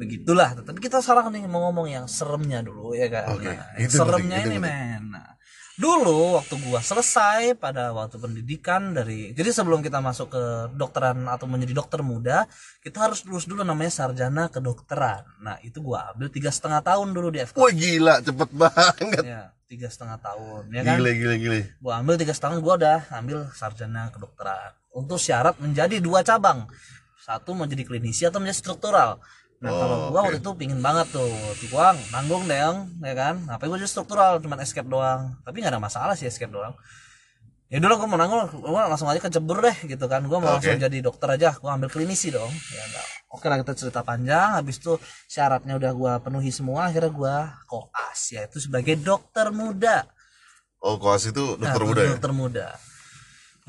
begitulah tapi kita sekarang nih mau ngomong yang seremnya dulu ya kan? Oke, Nah, yang itu seremnya penting, itu ini penting. men. Nah, dulu waktu gua selesai pada waktu pendidikan dari jadi sebelum kita masuk ke dokteran atau menjadi dokter muda kita harus lulus dulu namanya sarjana kedokteran. Nah itu gua ambil tiga setengah tahun dulu di FK Wah gila cepet banget. ya tiga setengah tahun ya kan? Gile gile gile. gua ambil tiga setengah gua udah ambil sarjana kedokteran. Untuk syarat menjadi dua cabang. Satu menjadi klinisi atau menjadi struktural nah kalau gua waktu itu pingin banget tuh gua nanggung deh ya kan? Apa gua jadi struktural cuman escape doang. Tapi nggak ada masalah sih escape doang. Ya dulu gue mau nanggung gue langsung aja kecebur deh gitu kan. Gue mau langsung jadi dokter aja gue ambil klinisi dong. Ya enggak. oke lah kita cerita panjang. Habis itu syaratnya udah gue penuhi semua akhirnya gue koas yaitu sebagai dokter muda. Oh, koas itu dokter Nah, muda ya? dokter muda.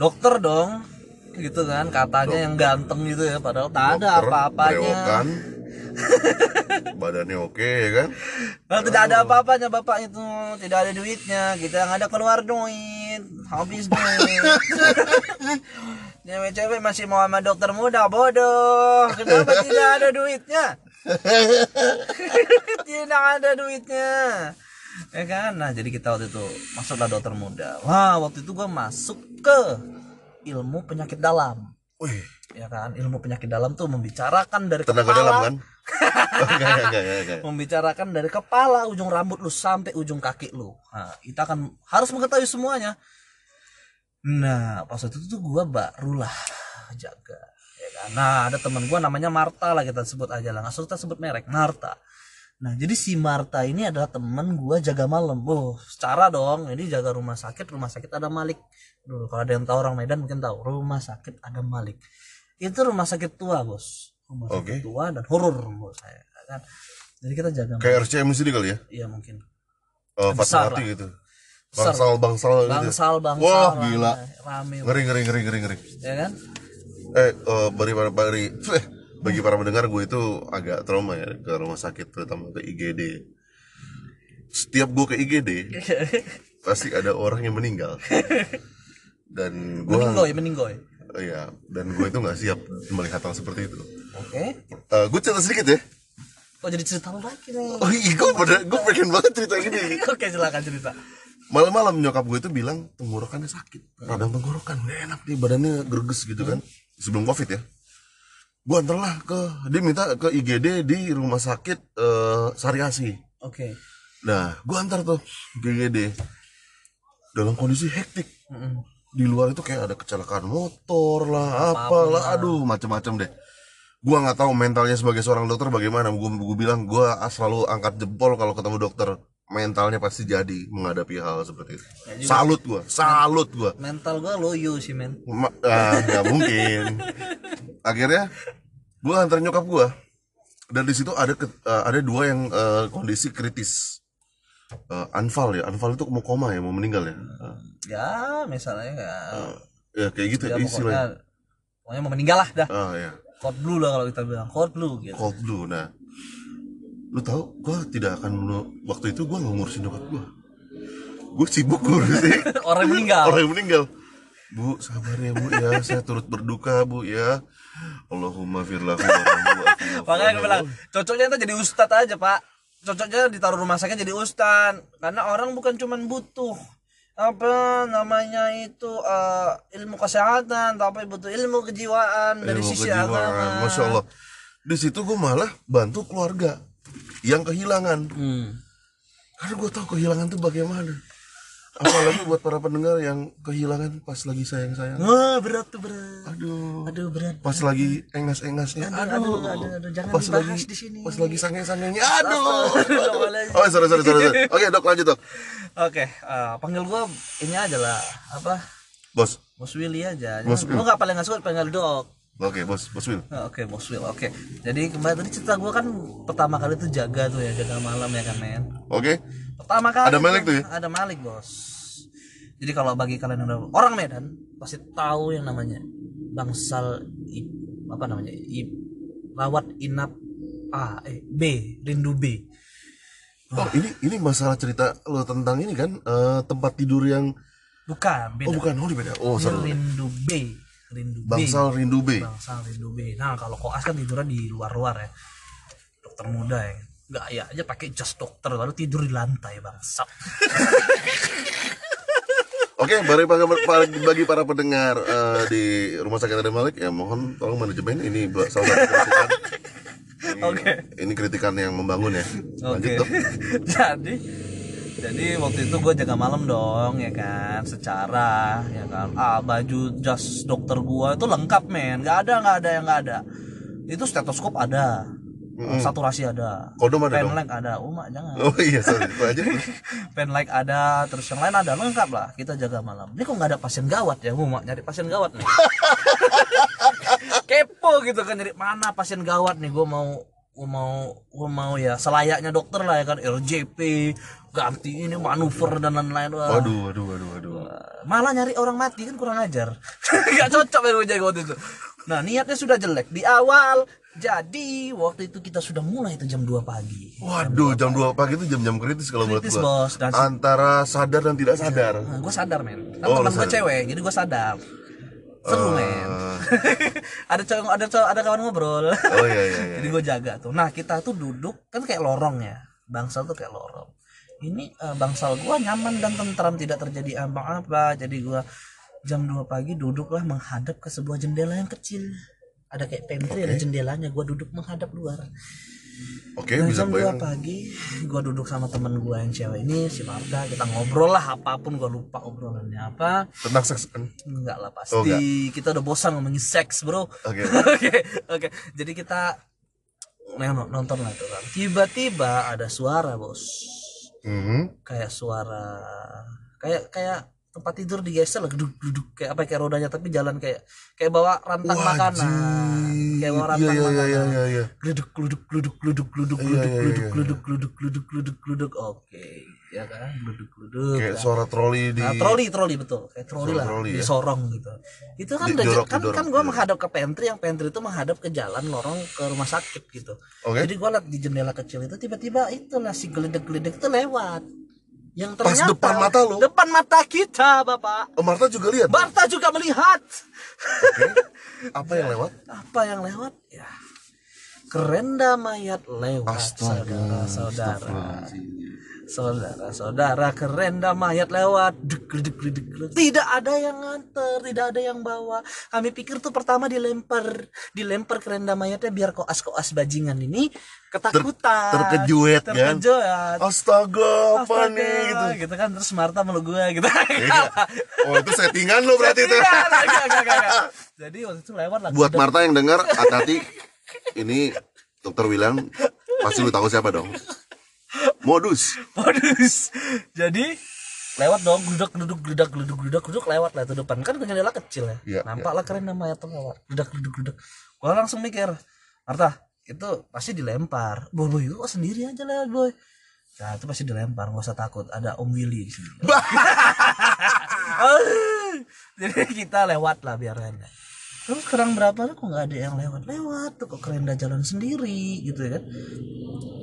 Dokter dong gitu kan katanya yang ganteng gitu ya padahal tak ada Dokter, apa-apanya. Badannya oke ya kan? Kalau tidak ada apa-apanya bapak itu tidak ada duitnya kita yang ada keluar duit habis duit. Cewek-cewek masih mau sama dokter muda bodoh. Kenapa tidak ada duitnya? Tidak ada duitnya. Ya kan? Nah jadi kita waktu itu masuklah dokter muda. Wah waktu itu gua masuk ke ilmu penyakit dalam. Wih, ya kan? Ilmu penyakit dalam tuh membicarakan dari tenaga kepala dalam kan? Membicarakan dari kepala ujung rambut lu sampai ujung kaki lu. Nah, kita akan harus mengetahui semuanya. Nah, pas itu tuh gua barulah jaga. Ya kan? Nah, ada teman gua namanya Marta lah kita sebut aja lah. Nggak kita sebut merek, Marta. Nah, jadi si Marta ini adalah teman gua jaga malam. Oh, secara dong. Jadi jaga rumah sakit, rumah sakit ada Malik. Dulu kalau ada yang tahu orang Medan mungkin tahu. Rumah sakit ada Malik. Itu rumah sakit tua, Bos. Oke. tua dan horor menurut saya kan. Jadi kita jaga. Kayak RCM sini kali ya? Iya mungkin. Besar Fatmawati lah. gitu. Bangsal, bangsal gitu. Bangsal, bangsal. Wah, rame, gila. Rame, Ngeri, ngeri, ngeri, ngeri, ngeri. ya kan? Eh, eh, bagi para bagi, eh, bagi para pendengar gue itu agak trauma ya ke rumah sakit terutama ke IGD. Setiap gue ke IGD pasti ada orang yang meninggal. Dan gue Meninggoy, meninggoy. Iya, dan gue itu nggak siap melihat hal seperti itu. Oke. Eh, gue cerita sedikit ya. Kok jadi cerita lu lagi nih? Oh iya, gue pada gue pengen banget cerita ini. Oke, silakan cerita. Malam-malam nyokap gue itu bilang tenggorokannya sakit, radang tenggorokan, gak enak nih badannya gerges gitu kan. Sebelum covid ya. Gue antarlah ke dia minta ke IGD di rumah sakit eh, Sariasi. Oke. Nah, gue antar tuh ke IGD dalam kondisi hektik. Mm-mm. Di luar itu kayak ada kecelakaan motor lah, apalah, aduh macam-macam deh. Gua nggak tahu mentalnya sebagai seorang dokter bagaimana. Gue gue bilang gua selalu angkat jempol kalau ketemu dokter. Mentalnya pasti jadi menghadapi hal seperti itu. Salut gua, salut gua. Mental gua loyo sih, men. Ma- ah, nggak mungkin. Akhirnya gua antar nyokap gua dan di situ ada ke- eh, ada dua yang eh, kondisi kritis. Eh, anfal ya, anfal itu mau koma ya, mau meninggal ya. Ya, misalnya ya. ya kayak gitu ya istilahnya. pokoknya, pokoknya mau meninggal lah dah. Ah ya. Code blue lah kalau kita bilang. Code blue gitu. cold blue nah lu tahu gua tidak akan waktu itu gua nggak ngurusin nyokap gua gue sibuk ngurusin Orang meninggal. orang meninggal bu sabar ya bu ya saya turut berduka bu ya Allahumma firlahu Makanya gue bilang, cocoknya itu jadi ustadz aja, Pak. Cocoknya ditaruh rumah sakit jadi ustadz. Karena orang bukan cuman butuh apa namanya itu eh, ilmu kesehatan, tapi butuh ilmu kejiwaan dari Ilmu sisi kejiwaan. agama. masya Allah di situ gue malah bantu keluarga yang kehilangan Hmm. karena gue tahu kehilangan tuh bagaimana apalagi buat para pendengar yang kehilangan pas lagi sayang sayang Wah, berat tuh berat. aduh Aduh, berat. pas lagi engas-engasnya aduh, aduh, aduh, aduh, jangan pas dibahas lagi di sini. pas lagi sange-sangenya aduh Astagfirullahaladzim. oh sorry sorry sorry, sorry. oke dok lanjut dok Oke, eh, panggil gua ini aja lah, apa? bos Bos Willy aja. Bos Lu nggak paling nggak suka panggil dok. oke bos bos Will Oh, Oke, Bos Will. Oke. Jadi kembali tadi cerita gua kan pertama kali tuh jaga tuh ya, jaga malam ya kan, men. oke Pertama kali Ada Malik tuh ya? Ada Malik, Bos. Jadi kalau bagi kalian yang udah- orang Medan pasti tahu yang namanya bangsal i, apa namanya? I, rawat inap A eh B, rindu B. oh ini ini masalah cerita lo tentang ini kan eh, tempat tidur yang Bukan, beda. oh bukan oh beda oh Ini rindu B, rindu B. bangsal rindu B Bangsal rindu B. Nah, kalau koas kan tidurnya di luar-luar ya. Dokter muda ya. Enggak ya aja pakai jas dokter lalu tidur di lantai bangsat. Oke, bagi, bagi, bagi para pendengar eh, di Rumah Sakit Ada Malik, ya mohon tolong manajemen ini satu kritikan. Oke. ini kritikan yang membangun ya. Oke. dok. jadi jadi waktu itu gue jaga malam dong ya kan secara ya kan ah baju jas dokter gua itu lengkap men nggak ada nggak ada yang nggak ada itu stetoskop ada saturasi ada. Kondom ada dong. penlek ada. Umak jangan. Oh iya, sorry. Itu aja. penlek ada terus yang lain ada. Lengkap lah. Kita jaga malam. Ini kok nggak ada pasien gawat ya umak nyari pasien gawat nih. Kepo gitu kan nyari mana pasien gawat nih? Gue mau gue mau gue mau ya selayaknya dokter lah ya kan. RJP ganti ini manuver dan lain-lain. Wah, Waduh, waduh, waduh, waduh. malah nyari orang mati kan kurang ajar. Nggak cocok ya gue waktu itu. Nah niatnya sudah jelek. Di awal jadi waktu itu kita sudah mulai itu jam 2 pagi. Waduh, jam 2 pagi itu jam-jam kritis kalau menurut Kritis, gua. bos. Dan- Antara sadar dan tidak sadar. nah, gue sadar men. Kan Oh, teman gue cewek jadi gue sadar. Seru men. Eh, ada cowok ada cowok ada kawan ngobrol. Oh iya iya iya. jadi gue jaga tuh. Nah kita tuh duduk kan kayak lorong ya. Bangsal tuh kayak lorong. Ini eh, bangsal gue nyaman dan tentram tidak terjadi apa-apa. Jadi gue jam 2 pagi duduklah menghadap ke sebuah jendela yang kecil ada kayak pantry ada jendelanya gue duduk menghadap luar Oke, Nah, bisa jam 2 bayang. pagi gue duduk sama temen gue yang cewek ini si Marta kita ngobrol lah apa pun gue lupa obrolannya apa Tentang seks kan? enggak lah pasti Oh, enggak. kita udah bosan ngomongin seks bro Oke. oke oke jadi kita neng- nonton lah tuh kan tiba-tiba ada suara bos Mhm. kayak suara kayak kayak tempat tidur digeser lah duduk duduk kayak apa kayak rodanya tapi jalan kayak kayak bawa rantang makanan kayak bawa Iya rantang iya iya makanan. iya iya. Iya. gluduk gluduk gluduk gluduk gluduk Iya, gluduk gluduk gluduk gluduk gluduk gluduk gluduk. Oke ya kan? Gluduk gluduk. Kayak suara troli di Nah, troli troli betul. Kayak troli Suara lah troli ya? disorong gitu. Itu kan Di- udah- kan kan gue menghadap ke pantry yang pantry itu menghadap ke jalan lorong ke rumah sakit gitu. Oke. jadi gue liat di jendela kecil itu tiba-tiba itulah si geledek geledek itu lewat yang Pas ternyata depan mata lo? depan mata kita bapak Oh, Marta juga lihat. Barta juga melihat Oke. Apa yang lewat? apa yang lewat ya kerenda mayat lewat saudara saudara saudara saudara kerenda mayat lewat duk, duk, duk, duk, duk. tidak ada yang nganter tidak ada yang bawa kami pikir tuh pertama dilempar dilempar kerenda mayatnya biar koas koas bajingan ini ketakutan terkejuet, kan? terkejuet Astaga, apa Astaga, nih gitu. gitu kan terus Marta meluk gue gitu Iya. Oh, itu settingan lo berarti itu. Jadi waktu itu lewat lah Buat Marta yang dengar, hati-hati. Ini Dokter William pasti lu tahu siapa dong. Modus. modus jadi lewat dong gludak gluduk gludak gluduk gludak gluduk lewat lah itu depan kan jendela kecil ya Iya, nampak lah keren namanya tuh lewat gludak gluduk gluduk gua langsung mikir Marta itu pasti dilempar boy boy lu sendiri aja lewat boy Nah, itu pasti dilempar, nggak usah takut. Ada Om Willy di sini. Jadi kita lewat lah biarannya. Terus sekarang berapa kok nggak ada yang lewat? Lewat tuh kok kerenda jalan sendiri gitu ya kan.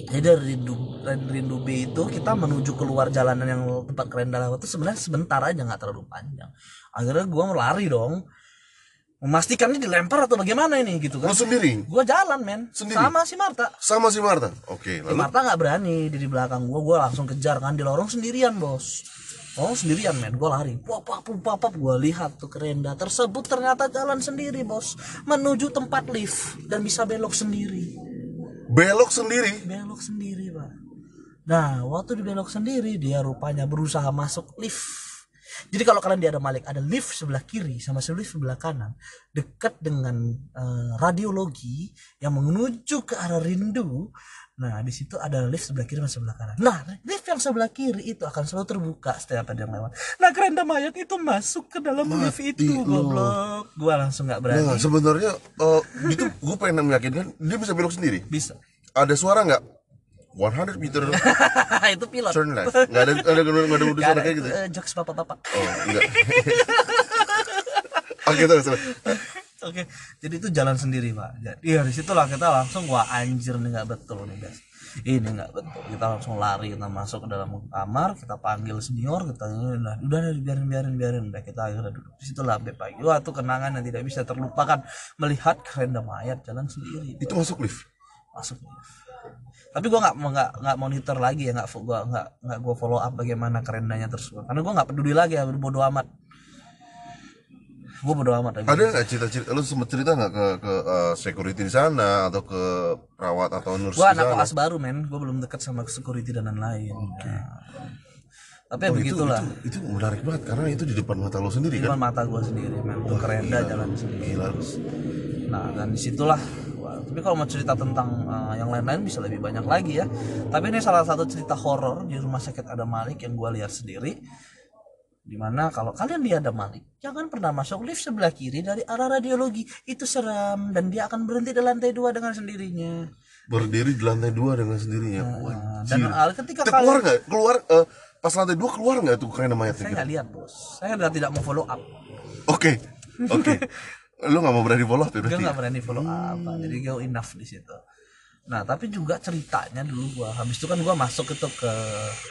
Jadi dari rindu dari rindu B itu kita menuju keluar jalanan yang tempat kerenda lewat itu sebenarnya sebentar aja nggak terlalu panjang. Akhirnya mau lari dong. Memastikan ini dilempar atau bagaimana ini gitu kan. sendiri Gua jalan men Sendiri? sama si Marta. sama si Marta. Oke, Si lalu Marta nggak berani di di belakang gua, gua langsung kejar kan di lorong sendirian bos. Oh sendirian men, gua lari. Pap pap pap pap gua lihat tuh kerenda tersebut ternyata jalan sendiri bos, menuju tempat lift dan bisa belok sendiri. belok sendiri. Belok sendiri pak. Nah waktu dibelok sendiri dia rupanya berusaha masuk lift. Jadi kalau kalian di ada Malik ada lift sebelah kiri sama lift sebelah kanan dekat dengan eh, radiologi yang menuju ke arah rindu. Nah di situ ada lift sebelah kiri sama sebelah kanan. Nah lift yang sebelah kiri itu akan selalu terbuka setiap ada yang lewat. Nah kerenda mayat itu masuk ke dalam lift itu lu. goblok. Gua langsung nggak berani. Nah, sebenarnya eh, itu gue pengen meyakinkan dia bisa belok sendiri. Bisa. Ada suara nggak? 100 meter itu pilot. turn left. Nggak ada nggak ada nggak ada udah suara ada, kayak itu, gitu. eh, jokes bapak-bapak. Oh, enggak. Oke, terus. terus. Oke, jadi itu jalan sendiri pak. Jadi ya di situlah kita langsung wah anjir nih nggak betul nih guys. Ini nggak betul. Kita langsung lari kita masuk ke dalam kamar, kita panggil senior, kita udah udah biarin biarin biarin udah kita akhirnya duduk. Di situlah Beb pagi. Wah itu kenangan yang tidak bisa terlupakan melihat kerenda mayat jalan sendiri Itu masuk lift. masuk. Tapi gua nggak nggak nggak monitor lagi ya nggak gua nggak nggak gua follow up bagaimana kerendanya tersebut karena gua nggak peduli lagi ya bodo amat. Gua bodo amat. Ada nggak cerita-cerita? Lu sempet cerita nggak ke ke eh, security di sana atau ke perawat atau nurse Gua di anak koas baru men, gua belum dekat sama security dan lain-lain. Nah, tapi ya Oh, itu, begitulah. itu, itu menarik banget karena itu di depan mata lo sendiri di kan? depan mata gue sendiri men. Tuh kerenda jalan sendiri. Gila nah dan di situlah. Wah, tapi kalau mau cerita tentang uh, yang lain-lain bisa lebih banyak lagi ya. Tapi ini salah satu cerita horor di rumah sakit ada Malik yang gue lihat sendiri di mana kalau kalian di ada Malik jangan pernah masuk lift sebelah kiri dari arah radiologi. Itu seram dan dia akan berhenti di lantai dua dengan sendirinya. Berdiri di lantai dua dengan sendirinya? Nah, dan uh, ketika Kita keluar nggak? Keluar eh, pas lantai dua keluar nggak tuh kerenda mayatnya saya gitu? nggak lihat bos. Saya tidak mau follow up. Oke. Oke. Lu nggak mau berani follow up ya gue nggak berani follow up jadi gue enough di situ. Nah tapi juga ceritanya dulu gua. Habis itu kan gua masuk itu ke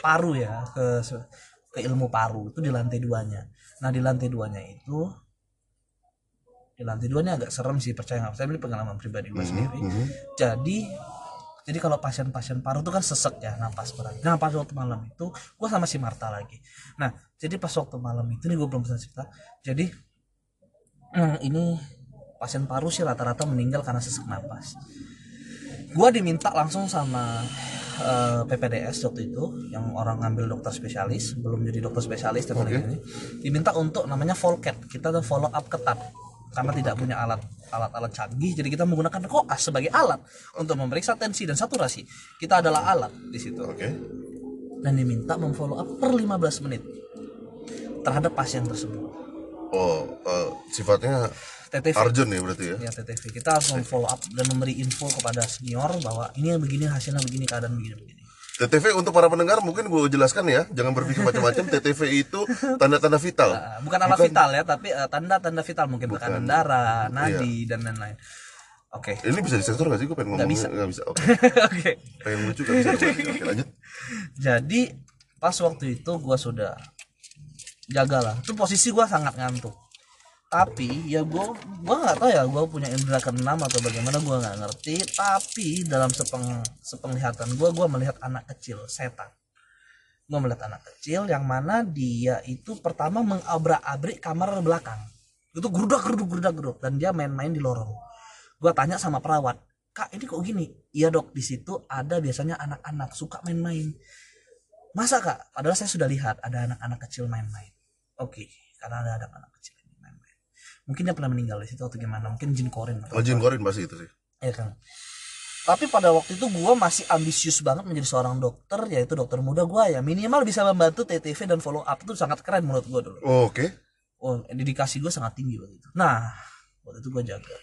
paru ya ke ke ilmu paru itu di lantai duanya. Nah di lantai duanya itu di lantai duanya agak serem sih percaya nggak? Percaya ini pengalaman pribadi gue sendiri. Mhm. jadi jadi kalau pasien-pasien paru itu kan sesek ya napas berat. Nah pas waktu malam itu gue sama si Marta lagi. Nah jadi pas waktu malam itu nih gue belum bisa cerita. Jadi hmm, ini pasien paru sih rata-rata meninggal karena sesak napas. Gue diminta langsung sama eh, PPDS waktu itu yang orang ngambil dokter spesialis belum jadi dokter spesialis dan Oke. ini diminta untuk namanya volcat kita tuh follow up ketat karena tidak punya alat alat-alat canggih. Jadi kita menggunakan koas sebagai alat untuk memeriksa tensi dan saturasi. Kita adalah alat di situ. Oke. Dan diminta memfollow up per 15 menit terhadap pasien tersebut. Oh eh, sifatnya TTV urgent ya berarti ya? Ya TTV kita harus memfollow up dan memberi info kepada senior bahwa ini yang begini hasilnya begini keadaan begini begini. TTV untuk para pendengar mungkin gue jelaskan ya. Jangan berpikir macam-macam. TTV itu tanda-tanda vital. Uh, bukan alat vital ya tapi uh, tanda-tanda vital mungkin. Tekanan darah nadi dan lain-lain. Oke. Ini bisa disensor nggak sih? Gue pengen ngomong bisa. nggak bisa. Oke. Oke. Pengen lucu nggak bisa. Oke lanjut. Jadi pas waktu itu gua sudah jaga lah itu posisi gua sangat ngantuk tapi ya gua gua nggak tahu ya gua punya indera keenam atau bagaimana gua nggak ngerti. Tapi dalam sepeng sepenglihatan gua gua melihat anak kecil setan. Gua melihat anak kecil yang mana dia itu pertama mengabrak-abrik kamar belakang. Itu gerudak geruduk gerudak geruduk. Dan dia main-main di lorong. Gua tanya sama perawat kak ini kok gini? Iya dok. Di situ ada biasanya anak-anak suka main-main. Masa kak? Padahal saya sudah lihat ada anak-anak kecil main-main. Oke. Karena ada anak-anak mungkin dia pernah meninggal di situ atau gimana. Mungkin jin korin oh Jin Korin pasti itu sih. Ya kan. Tapi pada waktu itu gua masih ambisius banget menjadi seorang dokter yaitu dokter muda gua ya. Minimal bisa membantu TTV dan follow up itu sangat keren menurut gua dulu. Oh, oke. Oh dedikasi gue sangat tinggi waktu itu. Nah waktu itu gue jaga.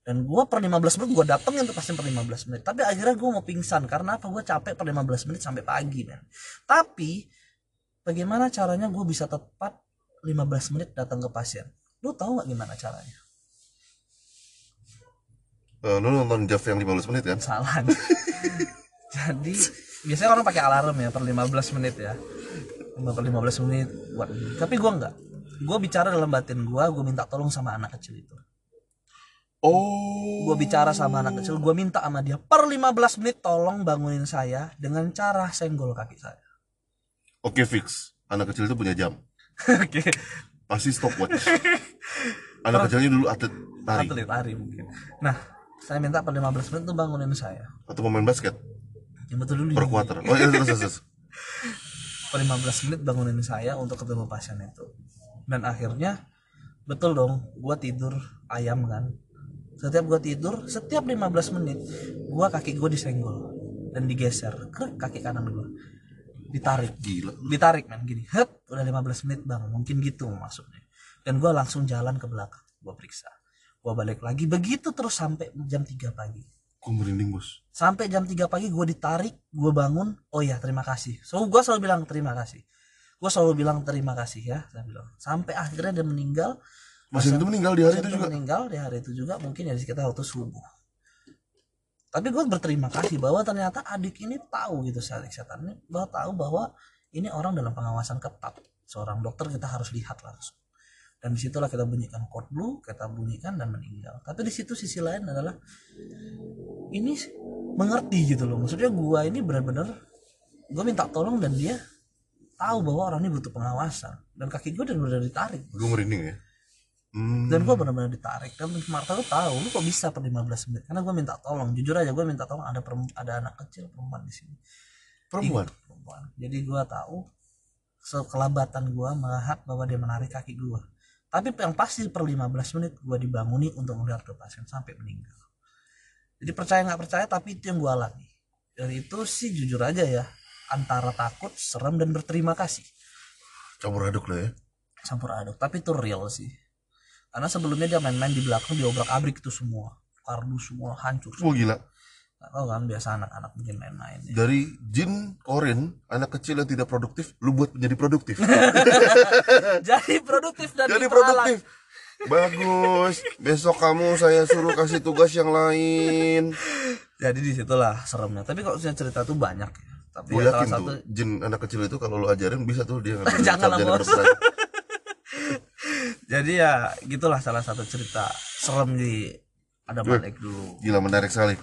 Dan gue per 15 menit gue datengin tuh pasien per 15 menit. Tapi akhirnya gue mau pingsan. Karena apa? Gue capek per 15 menit sampai pagi men. Tapi bagaimana caranya gue bisa tepat 15 menit datang ke pasien lu tahu nggak gimana caranya? Eh, lu nonton Jeff yang 15 menit kan salah jadi biasanya orang pakai alarm ya per 15 menit ya. Per 15 menit. Buat tapi gue enggak gue bicara dalam batin gue gue minta tolong sama anak kecil itu. Oh. Gue bicara sama anak kecil gue minta sama dia per 15 menit tolong bangunin saya dengan cara senggol kaki saya. Oke fix. Anak kecil itu punya jam. Oke pasti stopwatch anak kecilnya dulu atlet tari atlet lari mungkin. Nah saya minta per 15 menit tuh bangunin saya. Atau pemain basket? Yang betul dulu per quarter. Oh iya terus terus, per 15 menit bangunin saya untuk ketemu pasien itu. Dan akhirnya betul dong gue tidur ayam kan. Setiap gue tidur setiap 15 menit gue kaki gue disenggol dan digeser krek kaki kanan gue ditarik. Gila ditarik men. Gini het udah 15 menit bang. Mungkin gitu maksudnya. Dan gue langsung jalan ke belakang. Gue periksa. Gue balik lagi. Begitu terus sampai jam 3 pagi. Gue merinding bos. Sampai jam 3 pagi gue ditarik gue bangun. Oh ya terima kasih. So gue selalu bilang terima kasih. Gue selalu bilang terima kasih ya saya bilang. Sampai akhirnya dia meninggal. Masih itu meninggal di hari itu juga? meninggal di hari itu juga. Mungkin ya sekitar waktu subuh tapi gue berterima kasih bahwa ternyata adik ini tahu gitu saat kesehatan ini bahwa tahu bahwa ini orang dalam pengawasan ketat. Seorang dokter kita harus lihat langsung. Dan di situlah kita bunyikan code blue kita bunyikan dan meninggal. Tapi di situ sisi lain adalah ini mengerti gitu loh. Maksudnya gua ini benar-benar gue minta tolong dan dia tahu bahwa orang ini butuh pengawasan. Dan kaki gue benar-benar ditarik. Gue merinding ya hmm. dan gue benar-benar ditarik. Dan Marta tuh tahu lu kok bisa per 15 menit? Karena gue minta tolong jujur aja gue minta tolong ada ada anak kecil perempuan di sini. Perempuan? Perempuan. Jadi gue tahu sekelabatan gua melihat bahwa dia menarik kaki gua. Tapi yang pasti per 15 menit gua dibanguni untuk melihat ke pasien sampai meninggal. Jadi percaya nggak percaya tapi itu yang gua alami. Dari itu sih jujur aja ya antara takut serem dan berterima kasih. Campur aduk lah ya? Campur aduk tapi itu real sih karena sebelumnya dia main-main di belakang diobrak abrik itu semua. Kardus semua hancur wah gila. Gak tau kan biasa anak-anak mungkin main-main ya. dari jin korin anak kecil yang tidak produktif lu buat menjadi produktif. Jadi produktif dan jadi diperalat. produktif. Bagus. Besok kamu saya suruh kasih tugas yang lain. Jadi di situlah seremnya. Tapi kalau saya cerita tuh banyak ya. Tapi gue ya salah yakin satu tuh jin anak kecil itu kalau lu ajarin bisa tuh dia ngambil Jangan lah, Bos. Jadi ya gitulah salah satu cerita serem di ada Malik dulu. gila menarik sekali.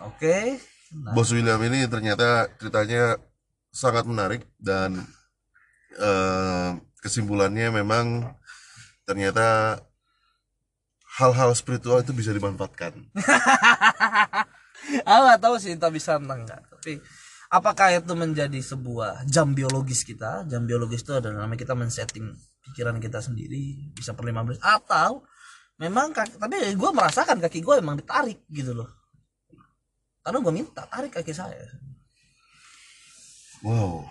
Oke nah, Bos William ini ternyata ceritanya sangat menarik dan eh, kesimpulannya memang ternyata hal-hal spiritual itu bisa dimanfaatkan. aku nggak tahu sih entah bisa entah enggak tapi apakah itu menjadi sebuah jam biologis kita? Jam biologis itu adalah namanya kita men-setting pikiran kita sendiri bisa per 15 atau memang kaki, tapi gue merasakan kaki gue emang ditarik gitu loh. Karena gue minta tarik kaki saya. Wow,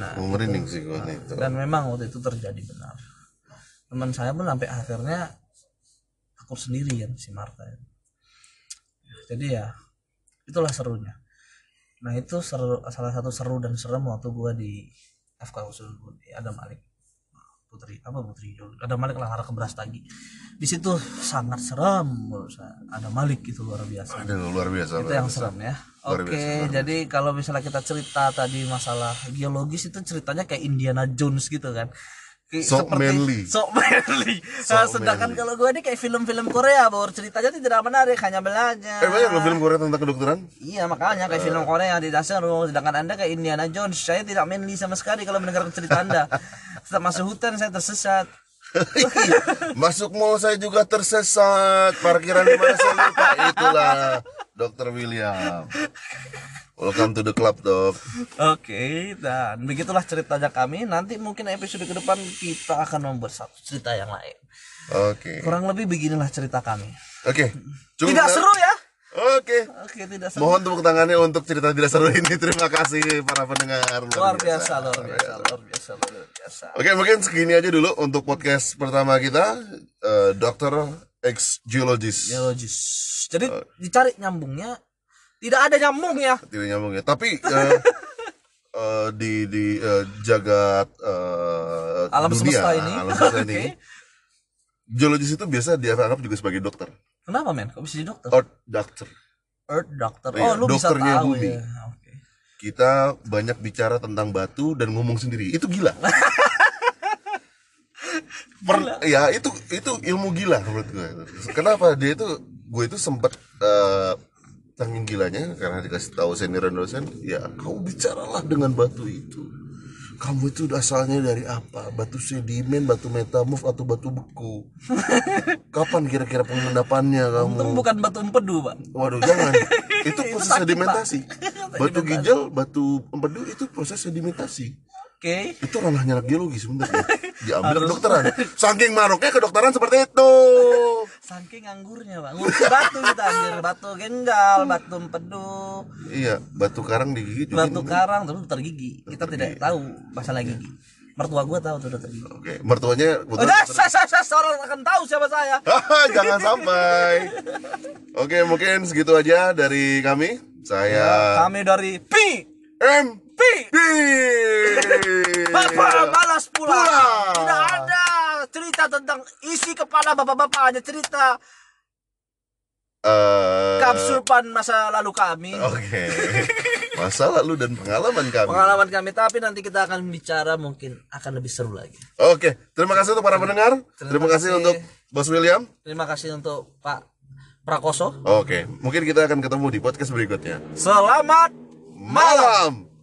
nah merinding sih gua nih. dan memang waktu itu terjadi benar. Teman saya pun sampai akhirnya takut sendiri kan si Marta jadi ya itulah serunya. Nah itu seru salah satu seru dan serem waktu gua di FK Usul di Adam Malik Putri apa Putri Adam Malik lah ke Brastagi di situ sangat serem menurut saya Adam Malik itu luar biasa Aduh, luar biasa. itu luar yang biasa. serem ya. Luar Oke, biasa, jadi kalau misalnya kita cerita tadi masalah geologis itu ceritanya kayak Indiana Jones gitu kan. Kayak Sok manly. Sok manly. Sok Nah, sedangkan manly. kalau gue ini kayak film-film Korea, bahwa ceritanya tidak menarik, hanya belajar. Eh banyak loh film Korea tentang kedokteran. Iya makanya kayak film Korea di dasar sedangkan anda kayak Indiana Jones saya tidak manly sama sekali kalau mendengarkan cerita anda Setelah masuk hutan saya tersesat Masuk mall saya juga tersesat. Parkiran di mana saya lupa. Itulah Dokter William. Welcome to the club, Dok. Oke, dan begitulah ceritanya kami. Nanti mungkin episode ke depan kita akan membuat satu cerita yang lain. Oke. Kurang lebih beginilah cerita kami. Oke. Cukup Tidak seru ya? Oke. Oke, tidak seru. Mohon tepuk tangannya untuk cerita tidak seru ini. Terima kasih para pendengar. Luar biasa, luar biasa, luar biasa, luar biasa. Oke, mungkin segini aja dulu untuk podcast pertama kita. Eh, Dokter X Geologist. Geologis. Jadi dicari nyambungnya tidak ada nyambungnya. Tidak nyambung ya. Tapi eh, eh, di di eh, jagat eh, Alam dunia, semesta ini. alam semesta ini, Oke. geologis itu biasa dianggap juga sebagai dokter. Kenapa men? Kok bisa jadi dokter? Earth doctor. Earth doctor. Iya, Oh, lu bisa dokternya tahu bumi. ya. Oke. Kita banyak bicara tentang batu dan ngomong sendiri. Itu gila. Per- ya itu itu ilmu gila menurut gue. Kenapa dia itu gue itu sempat eh, saking gilanya karena dikasih tahu senior dan dosen, ya kau bicaralah dengan batu itu. Kamu itu asalnya dari apa? Batu sedimen, batu metamorf atau batu beku? Kapan kira-kira pengendapannya kamu? Untung bukan batu empedu, Pak. Waduh jangan Itu proses sakit, sedimentasi Batu ginjal, batu empedu itu proses sedimentasi Oke. Itu ranahnya geologi sebenarnya Diambil kedokteran Saking maruknya kedokteran seperti itu Saking anggurnya, Pak. Ngurusin batu kita anjir. Batu ginjal, batu empedu, Iya batu karang digigit juga batu karang terus dokter gigi. Kita tidak tahu masalah gigi. Mertua gua tahu tuh dokter gigi. Oke mertuanya Oh, kebetulan- saya, saya, saya, orang akan tahu siapa saya. Jangan sampai Oke mungkin segitu aja dari kami Saya Kami dari Pi M B Bapak malas pulang. Pulang. Tidak ada cerita tentang isi kepala bapak-bapak hanya cerita Eh, kapsulpan masa lalu kami. Oke Masa lalu dan pengalaman kami Pengalaman kami tapi nanti kita akan bicara mungkin akan lebih seru lagi. Oke, terima kasih untuk para pendengar. Terima, kasih kasih. untuk Bos William. Terima kasih untuk Pak Prakoso. Oke, mungkin kita akan ketemu di podcast berikutnya. Selamat Malam.